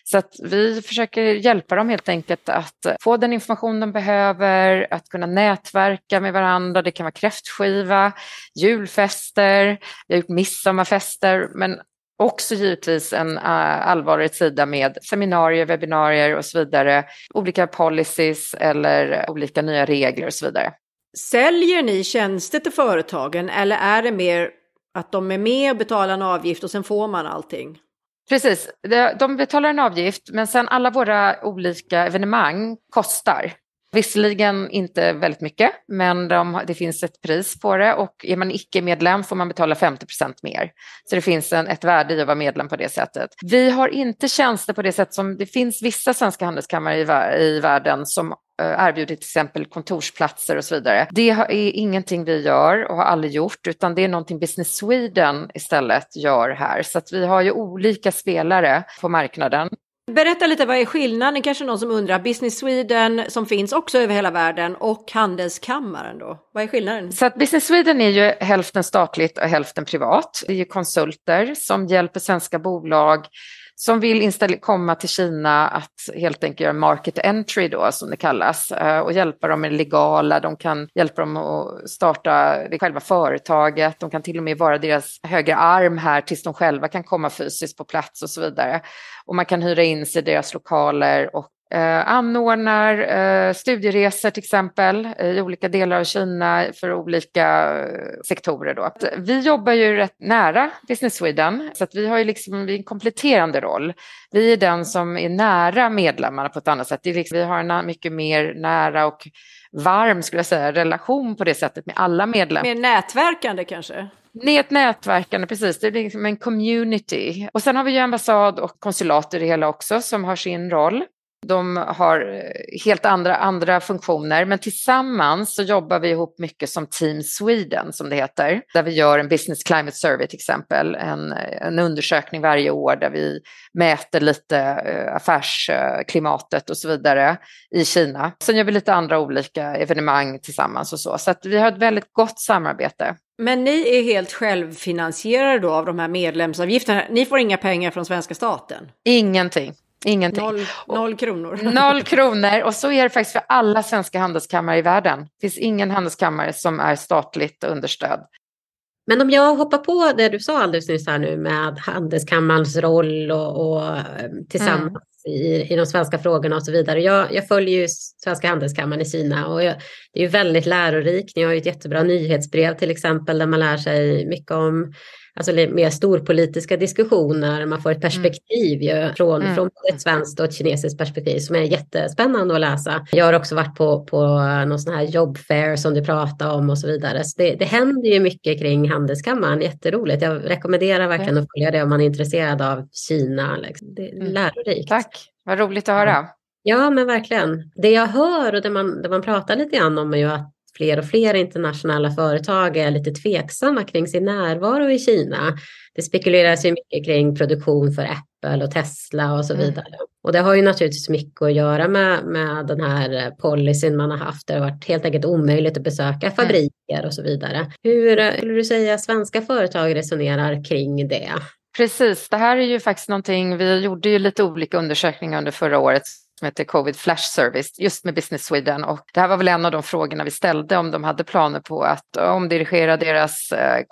Så att vi försöker hjälpa dem helt enkelt att få den information de behöver, att kunna nätverka med varandra. Det kan vara kräftskiva, julfester, vi har gjort midsommarfester, men Också givetvis en uh, allvarlig sida med seminarier, webbinarier och så vidare, olika policies eller olika nya regler och så vidare. Säljer ni tjänster till företagen eller är det mer att de är med och betalar en avgift och sen får man allting? Precis, de betalar en avgift men sen alla våra olika evenemang kostar. Visserligen inte väldigt mycket, men de, det finns ett pris på det och är man icke-medlem får man betala 50% mer. Så det finns en, ett värde i att vara medlem på det sättet. Vi har inte tjänster på det sätt som det finns vissa svenska handelskammare i, i världen som eh, erbjudit erbjuder till exempel kontorsplatser och så vidare. Det är ingenting vi gör och har aldrig gjort utan det är någonting Business Sweden istället gör här. Så att vi har ju olika spelare på marknaden. Berätta lite, vad är skillnaden? Kanske någon som undrar. Business Sweden som finns också över hela världen och Handelskammaren då? Vad är skillnaden? Så att Business Sweden är ju hälften statligt och hälften privat. Det är ju konsulter som hjälper svenska bolag som vill komma till Kina att helt enkelt göra market entry då som det kallas eh, och hjälpa dem med det legala. De kan hjälpa dem att starta det själva företaget. De kan till och med vara deras högra arm här tills de själva kan komma fysiskt på plats och så vidare. Och man kan hyra in sig i deras lokaler och eh, anordnar eh, studieresor till exempel i olika delar av Kina för olika eh, sektorer. Då. Vi jobbar ju rätt nära Business Sweden så att vi har ju liksom en kompletterande roll. Vi är den som är nära medlemmarna på ett annat sätt. Liksom, vi har en mycket mer nära och varm skulle jag säga, relation på det sättet med alla medlemmar. Mer nätverkande kanske? Det är ett nätverkande, precis. Det är liksom en community. Och sen har vi ju ambassad och konsulat i det hela också som har sin roll. De har eh, helt andra, andra funktioner, men tillsammans så jobbar vi ihop mycket som Team Sweden som det heter, där vi gör en Business Climate Survey till exempel, en, en undersökning varje år där vi mäter lite eh, affärsklimatet och så vidare i Kina. Sen gör vi lite andra olika evenemang tillsammans och så, så att vi har ett väldigt gott samarbete. Men ni är helt självfinansierade då av de här medlemsavgifterna. Ni får inga pengar från svenska staten? Ingenting. Ingenting. Noll, noll kronor. [laughs] Noll kronor och så är det faktiskt för alla svenska handelskammare i världen. Det finns ingen handelskammare som är statligt understöd. Men om jag hoppar på det du sa alldeles nyss här nu med handelskammarens roll och, och eh, tillsammans mm. i, i de svenska frågorna och så vidare. Jag, jag följer ju Svenska handelskammaren i Kina och jag, det är ju väldigt lärorikt. Ni har ju ett jättebra nyhetsbrev till exempel där man lär sig mycket om alltså mer storpolitiska diskussioner. Man får ett mm. perspektiv mm. ju, från, mm. från ett svenskt och ett kinesiskt perspektiv som är jättespännande att läsa. Jag har också varit på, på någon sån här jobbfair som du pratade om och så vidare. Så det, det händer ju mycket kring Handelskammaren, jätteroligt. Jag rekommenderar verkligen att följa det om man är intresserad av Kina. Liksom. Det är mm. lärorikt. Tack, vad roligt att höra. Ja, men verkligen. Det jag hör och det man, det man pratar lite grann om är ju att fler och fler internationella företag är lite tveksamma kring sin närvaro i Kina. Det spekuleras ju mycket kring produktion för Apple och Tesla och så mm. vidare. Mm. Och det har ju naturligtvis mycket att göra med, med den här policyn man har haft. Det har varit helt enkelt omöjligt att besöka mm. fabriker och så vidare. Hur skulle du säga svenska företag resonerar kring det? Precis, det här är ju faktiskt någonting, vi gjorde ju lite olika undersökningar under förra året som heter Covid Flash Service just med Business Sweden och det här var väl en av de frågorna vi ställde om de hade planer på att eh, omdirigera deras eh,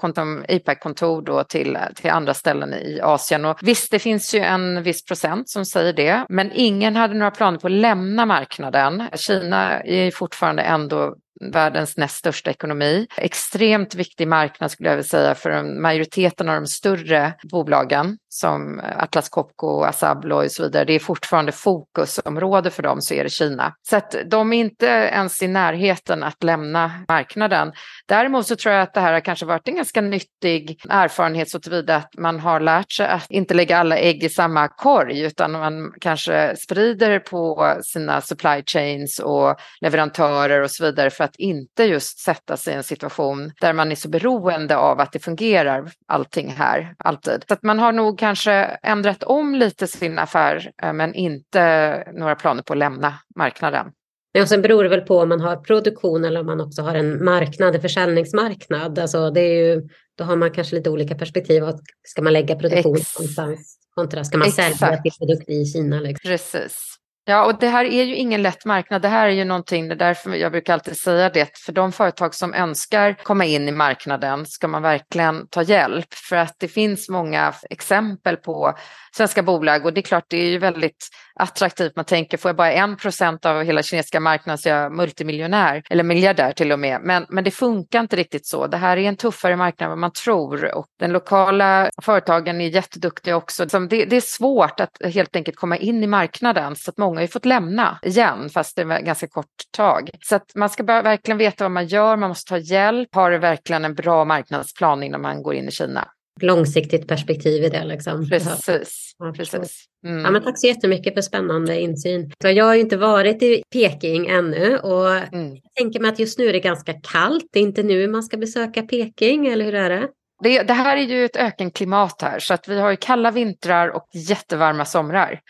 APAC-kontor då till, till andra ställen i Asien. Och visst, det finns ju en viss procent som säger det, men ingen hade några planer på att lämna marknaden. Kina är fortfarande ändå världens näst största ekonomi. Extremt viktig marknad skulle jag vilja säga för majoriteten av de större bolagen som Atlas Copco, Assa Abloy och så vidare. Det är fortfarande fokusområde för dem så är det Kina. Så att de är inte ens i närheten att lämna marknaden. Däremot så tror jag att det här har kanske varit en ganska nyttig erfarenhet så tillvida att man har lärt sig att inte lägga alla ägg i samma korg utan man kanske sprider på sina supply chains och leverantörer och så vidare för att inte just sätta sig i en situation där man är så beroende av att det fungerar allting här alltid. Så att man har nog kanske ändrat om lite sin affär eh, men inte några planer på att lämna marknaden. Ja, och sen beror det väl på om man har produktion eller om man också har en marknad, en försäljningsmarknad. Alltså det är ju, då har man kanske lite olika perspektiv. Ska man lägga produktion Ex någonstans kontra ska man Exakt. sälja till produkter i Kina? Liksom. Precis. Ja, och det här är ju ingen lätt marknad. Det här är ju någonting, det är därför jag brukar alltid säga det, för de företag som önskar komma in i marknaden ska man verkligen ta hjälp. För att det finns många exempel på svenska bolag och det är klart det är ju väldigt attraktivt. Man tänker får jag bara en procent av hela kinesiska marknaden så är jag multimiljonär eller miljardär till och med. Men, men det funkar inte riktigt så. Det här är en tuffare marknad än vad man tror och den lokala företagen är jätteduktiga också. Det, det är svårt att helt enkelt komma in i marknaden så att många många har ju fått lämna igen, fast det var ganska kort tag. Så att man ska bara verkligen veta vad man gör, man måste ta hjälp, har verkligen en bra marknadsplan innan man går in i Kina. Långsiktigt perspektiv i det liksom. Precis. Ja, precis. Mm. Ja, men tack så jättemycket för spännande insyn. Jag har ju inte varit i Peking ännu och Mm. jag tänker mig att just nu är det ganska kallt. Det är inte nu man ska besöka Peking, eller hur är det? Det, det här är ju ett ökenklimat här så att vi har ju kalla vintrar och jättevarma somrar.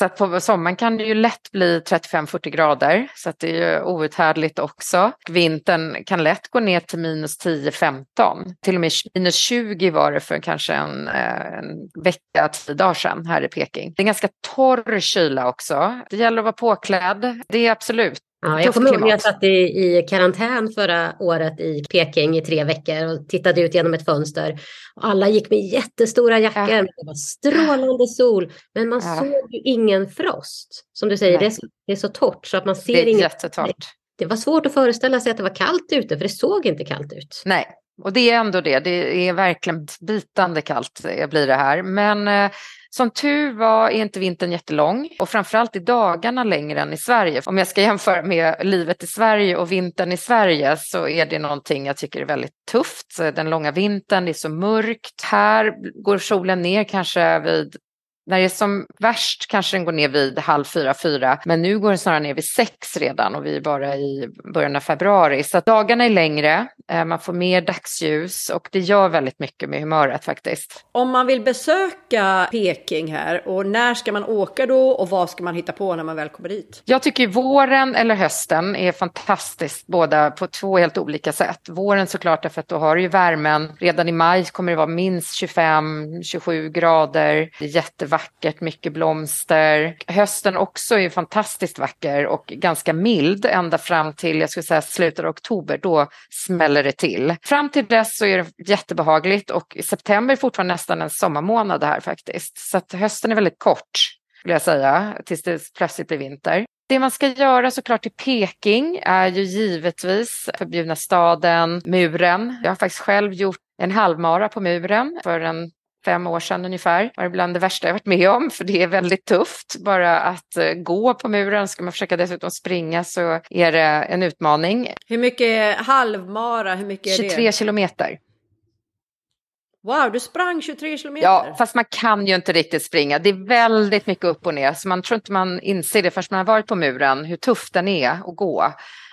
Så att på sommaren kan det ju lätt bli 35-40 grader så att det är ju outhärdligt också. Vintern kan lätt gå ner till minus 10-15. Till och med minus 20 var det för kanske en, eh, en vecka, tio dagar sedan här i Peking. Det är ganska torr kyla också. Det gäller att vara påklädd. Det är absolut Ja, jag kommer ihåg när jag satt i, i karantän förra året i Peking i tre veckor och tittade ut genom ett fönster. Alla gick med jättestora jackor, Ja. det var strålande sol, men man Ja. såg ju ingen frost. Som du säger, det är, så, det är så torrt så att man ser det inget. Det var svårt att föreställa sig att det var kallt ute, för det såg inte kallt ut. Nej, och det är ändå det. Det är verkligen bitande kallt blir det här. Men eh, som tur var är inte vintern jättelång och framförallt i dagarna längre än i Sverige. Om jag ska jämföra med livet i Sverige och vintern i Sverige så är det någonting jag tycker är väldigt tufft. Den långa vintern, det är så mörkt. Här går solen ner kanske vid när det är som värst kanske den går ner vid halv fyra, fyra, men nu går den snarare ner vid sex redan och vi är bara i början av februari. Så att dagarna är längre, eh, man får mer dagsljus och det gör väldigt mycket med humöret faktiskt. Om man vill besöka Peking här och när ska man åka då och vad ska man hitta på när man väl kommer dit? Jag tycker våren eller hösten är fantastiskt, båda på två helt olika sätt. Våren såklart därför att då har du ju värmen. Redan i maj kommer det vara minst 25-27 grader. Det vackert, mycket blomster. Hösten också är ju fantastiskt vacker och ganska mild ända fram till, jag skulle säga slutet av oktober, då smäller det till. Fram till dess så är det jättebehagligt och september är fortfarande nästan en sommarmånad här faktiskt. Så att hösten är väldigt kort, skulle jag säga, tills det plötsligt blir vinter. Det man ska göra såklart i Peking är ju givetvis förbjudna staden, muren. Jag har faktiskt själv gjort en halvmara på muren för en fem år sedan ungefär. Det var bland det värsta jag varit med om för det är väldigt tufft. Bara att eh, gå på muren, ska man försöka dessutom springa så är det en utmaning. Hur mycket halvmara, hur mycket är 23 det? kilometer. Wow, du sprang 23 kilometer? Ja, fast man kan ju inte riktigt springa. Det är väldigt mycket upp och ner, så man tror inte man inser det förrän man har varit på muren, hur tuff den är att gå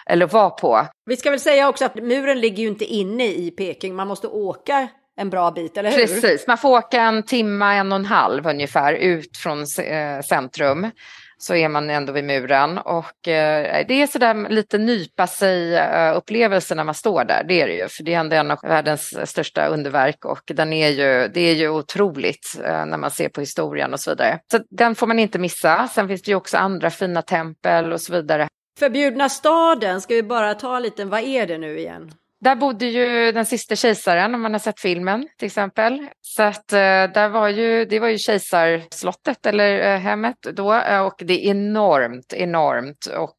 eller vara på. Vi ska väl säga också att muren ligger ju inte inne i Peking, man måste åka en bra bit, eller hur? Precis, man får åka en timme, en och en halv ungefär ut från eh, centrum. Så är man ändå vid muren och eh, det är sådär lite nypa sig eh, upplevelse när man står där, det är det ju. För det är ändå en av världens största underverk och den är ju, det är ju otroligt när man ser på historien och så vidare. Så den får man inte missa. Sen finns det ju också andra fina tempel och så vidare. Förbjudna staden, ska vi bara ta lite, vad är det nu igen? Där bodde ju den sista kejsaren, om man har sett filmen till exempel. Så att eh, där var ju, det var ju kejsarslottet eller eh, hemmet då eh, och det är enormt, enormt och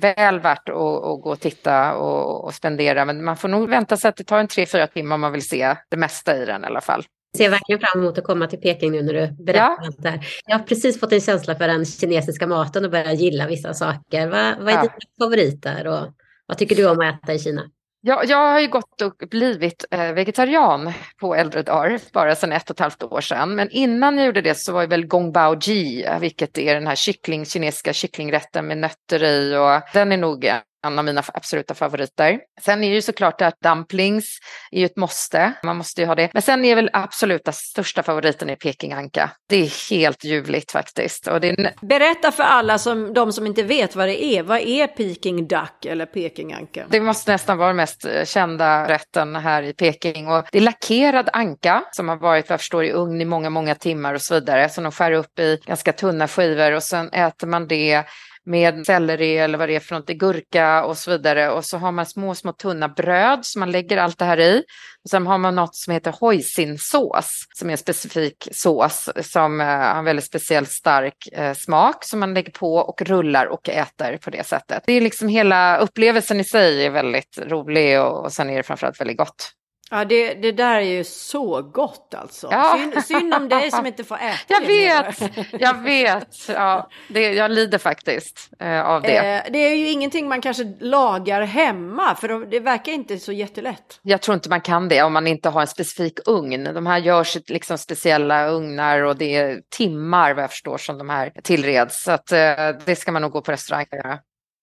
väl värt att, att gå och titta och, och spendera. Men man får nog vänta sig att det tar en tre, fyra timmar om man vill se det mesta i den i alla fall. Jag ser verkligen fram emot att komma till Peking nu när du berättar Ja. allt det här. Jag har precis fått en känsla för den kinesiska maten och börjar gilla vissa saker. Vad, vad är Ja. dina favoriter och vad tycker du om att äta i Kina? Jag, jag har ju gått och blivit eh, vegetarian på äldre dagar, bara sedan ett och ett halvt år sedan. Men innan jag gjorde det så var det väl gong bao ji, vilket är den här kyckling, kinesiska kycklingrätten med nötter i och den är nog en av mina absoluta favoriter. Sen är det ju såklart att dumplings är ju ett måste, man måste ju ha det. Men sen är väl absoluta största favoriten i Pekinganka. Det är helt ljuvligt faktiskt. Och det är Berätta för alla som, de som inte vet vad det är, vad är Peking Duck eller Pekinganka? Det måste nästan vara den mest eh, kända rätten här i Peking. Och det är lackerad anka som har varit, vad jag förstår, i ugn i många, många timmar och så vidare. Som de skär upp i ganska tunna skivor och sen äter man det med selleri eller vad det är för något, gurka och så vidare. Och så har man små, små tunna bröd som man lägger allt det här i. Och sen har man något som heter hoisinsås som är en specifik sås som eh, har en väldigt speciell stark eh, smak som man lägger på och rullar och äter på det sättet. Det är liksom hela upplevelsen i sig är väldigt rolig och, och sen är det framförallt väldigt gott. Ja, det, det där är ju så gott alltså. Ja. Synd, synd om dig som inte får äta [laughs] Jag det vet, mer. jag vet. Ja, det, jag lider faktiskt eh, av det. Eh, det är ju ingenting man kanske lagar hemma, för de- det verkar inte så jättelätt. Jag tror inte man kan det om man inte har en specifik ugn. De här görs i liksom speciella ugnar och det är timmar vad jag förstår som de här tillreds. Så att, eh, det ska man nog gå på restaurang och göra.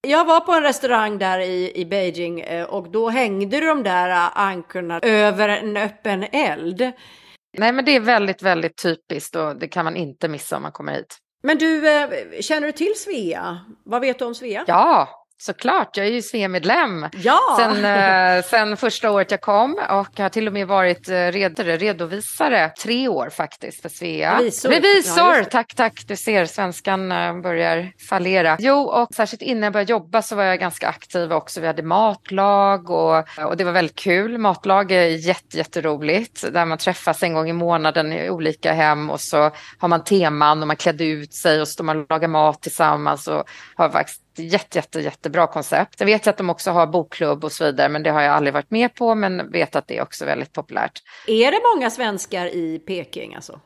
Jag var på en restaurang där i, i Beijing eh, och då hängde de där eh, ankorna över en öppen eld. Nej men det är väldigt, väldigt typiskt och det kan man inte missa om man kommer hit. Men du, eh, känner du till Svea? Vad vet du om Svea? Ja, såklart. Jag är ju SVE-medlem. Ja! Sen, eh, [laughs] sen första året jag kom och har till och med varit eh, red, redovisare tre år faktiskt för Svea. Revisor. Ja, Revisor! det. tack, tack. Du ser, svenskan eh, börjar fallera. Jo, och särskilt innan jag började jobba så var jag ganska aktiv också. Vi hade matlag och, och det var väldigt kul. Matlag är jätte, jätteroligt där man träffas en gång i månaden i olika hem och så har man teman och man klädde ut sig och så står man och lagar mat tillsammans och har faktiskt jätte, jätte, jättebra koncept. Jag vet att de också har bokklubb och så vidare, men det har jag aldrig varit med på, men vet att det är också väldigt populärt. Är det många svenskar i Peking alltså?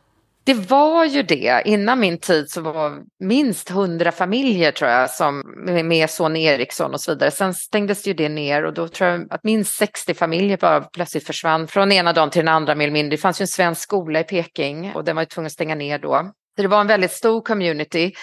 Det var ju det. Innan min tid så var minst hundra familjer tror jag som med son Eriksson och så vidare. Sen stängdes ju det ner och då tror jag att minst 60 familjer bara plötsligt försvann från ena dagen till den andra mer eller mindre. Det fanns ju en svensk skola i Peking och den var ju tvungen att stänga ner då. Så det var en väldigt stor community.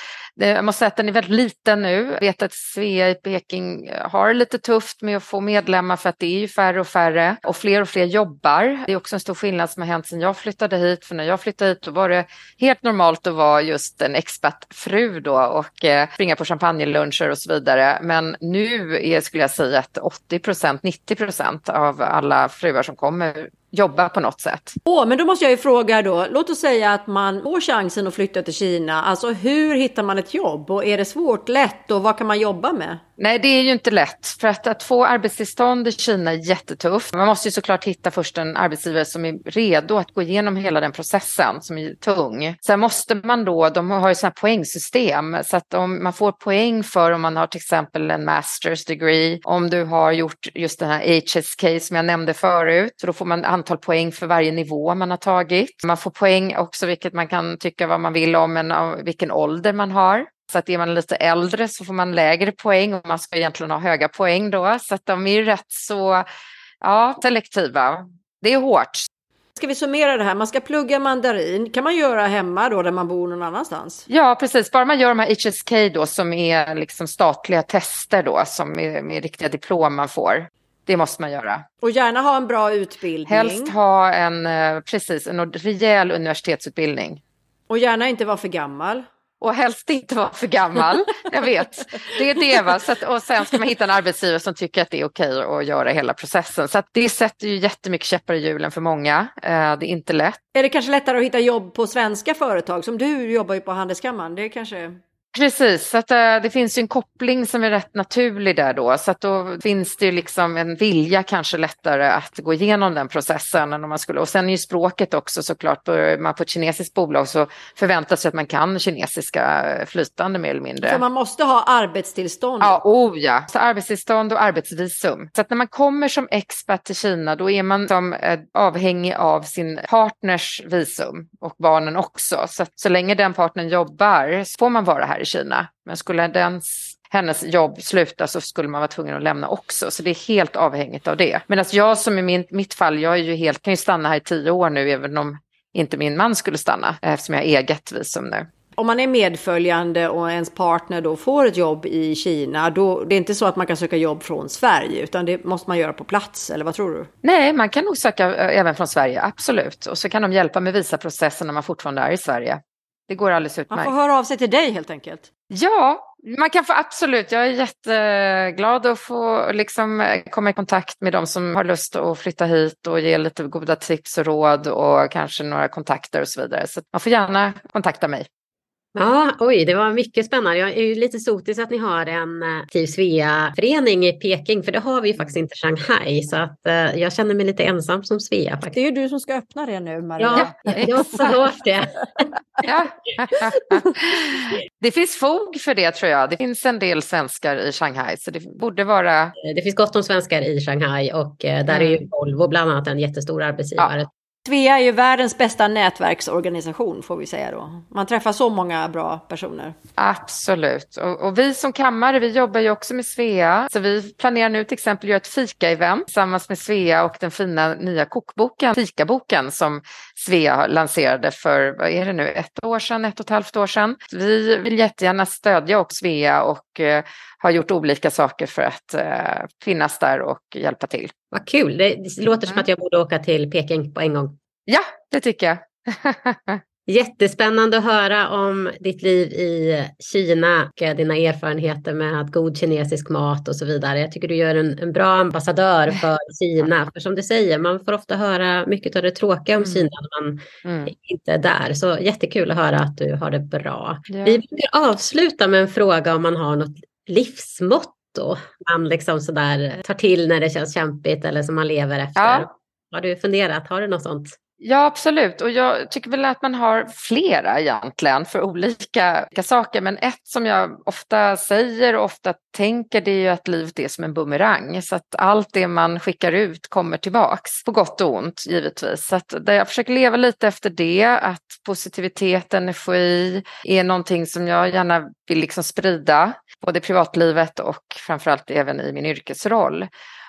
Eh, jag måste säga att den är väldigt liten nu. Jag vet att Svea i Peking eh, har det lite tufft med att få medlemmar för att det är ju färre och färre och fler och fler jobbar. Det är också en stor skillnad som har hänt sedan jag flyttade hit. För när jag flyttade hit då var det helt normalt att vara just en expertfru då och eh, springa på champagneluncher och så vidare. Men nu är, skulle jag säga att 80 procent, 90 procent av alla fruar som kommer jobbar på något sätt. Åh, men då måste jag ju fråga då. Låt oss säga att man får chansen att flytta till Kina. Alltså hur hittar man ett jobb? Och är det svårt, lätt och vad kan man jobba med? Nej, det är ju inte lätt. För att, att få arbetstillstånd i Kina är jättetufft. Man måste ju såklart hitta först en arbetsgivare som är redo att gå igenom hela den processen som är tung. Sen måste man då, de har ju sådana poängsystem, så att om man får poäng för om man har till exempel en masters degree, om du har gjort just den här HSK som jag nämnde förut, så då får man antal poäng för varje nivå man har tagit. Man får poäng också, vilket man kan tycka vad man vill om, men av vilken ålder man har. Så att är man lite äldre så får man lägre poäng och man ska egentligen ha höga poäng då. Så att de är ju rätt så ja, selektiva. Det är hårt. Ska vi summera det här? Man ska plugga mandarin. kan man göra hemma då där man bor någon annanstans? Ja, precis. Bara man gör de här HSK då som är liksom statliga tester då som är med riktiga diplom man får. Det måste man göra. Och gärna ha en bra utbildning. Helst ha en, eh, precis, en rejäl universitetsutbildning. Och gärna inte vara för gammal. Och helst inte vara för gammal, [laughs] jag vet. Det är det va. Så att, och sen ska man hitta en arbetsgivare som tycker att det är okej att göra hela processen. Så att det sätter ju jättemycket käppar i hjulen för många. Eh, Det är inte lätt. Är det kanske lättare att hitta jobb på svenska företag? Som du jobbar ju på Handelskammaren. Det är kanske... Precis, så att, eh, det finns ju en koppling som är rätt naturlig där då. Så att då finns det ju liksom en vilja kanske lättare att gå igenom den processen. Än om man skulle. Och sen är ju språket också såklart. Börjar man på ett kinesiskt bolag så förväntas det att man kan kinesiska eh, flytande mer eller mindre. För man måste ha arbetstillstånd. Ja, oh ja. Så arbetstillstånd och arbetsvisum. Så att när man kommer som expat till Kina då är man som eh, avhängig av sin partners visum och barnen också. Så att så länge den partnern jobbar så får man vara här i Kina. Men skulle dens, hennes jobb sluta så skulle man vara tvungen att lämna också. Så det är helt avhängigt av det. Medan jag som i min, mitt fall, jag är ju helt, kan ju stanna här i tio år nu även om inte min man skulle stanna eftersom jag har eget visum nu. Om man är medföljande och ens partner då får ett jobb i Kina, då det är inte så att man kan söka jobb från Sverige, utan det måste man göra på plats, eller vad tror du? Nej, man kan nog söka eh, även från Sverige, absolut. Och så kan de hjälpa med visaprocessen när man fortfarande är i Sverige. Det går alldeles Man utmärkt. får höra av sig till dig helt enkelt. Ja, man kan få absolut. Jag är jätteglad att få liksom eh, komma i kontakt med de som har lust att flytta hit och ge lite goda tips och råd och kanske några kontakter och så vidare. Så man får gärna kontakta mig. Ja, oj, det var mycket spännande. Jag är ju lite sotis att ni har en aktiv Svea-förening i Peking, för det har vi ju faktiskt inte i Shanghai. Så att, eh, jag känner mig lite ensam som Svea. Faktiskt. Det är ju du som ska öppna det nu, Maria. Ja, jag sa det. Ja. [laughs] Det finns fog för det tror jag. Det finns en del svenskar i Shanghai, så det borde vara... Det finns gott om svenskar i Shanghai och eh, där är ju Volvo bland annat en jättestor arbetsgivare. Ja. Svea är ju världens bästa nätverksorganisation får vi säga då. Man träffar så många bra personer. Absolut. Och, och vi som kammare, vi jobbar ju också med Svea. Så vi planerar nu till exempel att göra ett fika-event tillsammans med Svea och den fina nya kokboken, Fikaboken, som Svea lanserade för, vad är det nu, ett år sedan, ett och ett halvt år sedan. Vi vill jättegärna stödja också Svea och eh, har gjort olika saker för att eh, finnas där och hjälpa till. Vad kul, det, det låter som att jag borde åka till Peking på en gång. Ja, det tycker jag. [laughs] Jättespännande att höra om ditt liv i Kina och dina erfarenheter med god kinesisk mat och så vidare. Jag tycker du gör en, en bra ambassadör för Kina. För som du säger, man får ofta höra mycket av det tråkiga om Mm. Kina när man Mm. inte är där. Så jättekul att höra att du har det bra. Ja. Vi brukar avsluta med en fråga om man har något livsmotto man liksom sådär tar till när det känns kämpigt eller som man lever efter. Ja. Har du funderat? Har du något sånt? Ja, absolut. Och jag tycker väl att man har flera egentligen för olika, olika saker. Men ett som jag ofta säger och ofta tänker det är ju att livet är som en bumerang. Så att allt det man skickar ut kommer tillbaks. På gott och ont givetvis. Så att där jag försöker leva lite efter det. Att positivitet, energi är någonting som jag gärna vill liksom sprida. Både i privatlivet och framförallt även i min yrkesroll.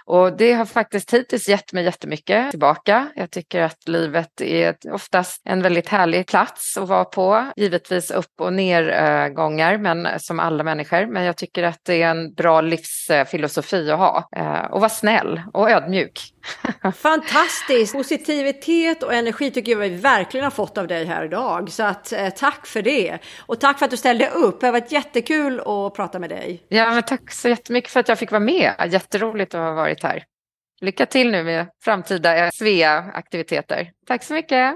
Och det har faktiskt hittills gett mig jättemycket tillbaka. Jag tycker att livet är oftast en väldigt härlig plats att vara på. Givetvis upp och nergångar, eh, men eh, som alla människor. Men jag tycker att det är en bra livsfilosofi eh, att ha. Och vara snäll och ödmjuk. [laughs] Fantastiskt! Positivitet och energi tycker jag vi verkligen har fått av dig här idag. Så att, eh, tack för det. Och tack för att du ställde upp. Det har varit jättekul att prata med dig. Ja, men tack så jättemycket för att jag fick vara med. Jätteroligt att ha varit här. Lycka till nu med framtida eh, Svea-aktiviteter. Tack så mycket!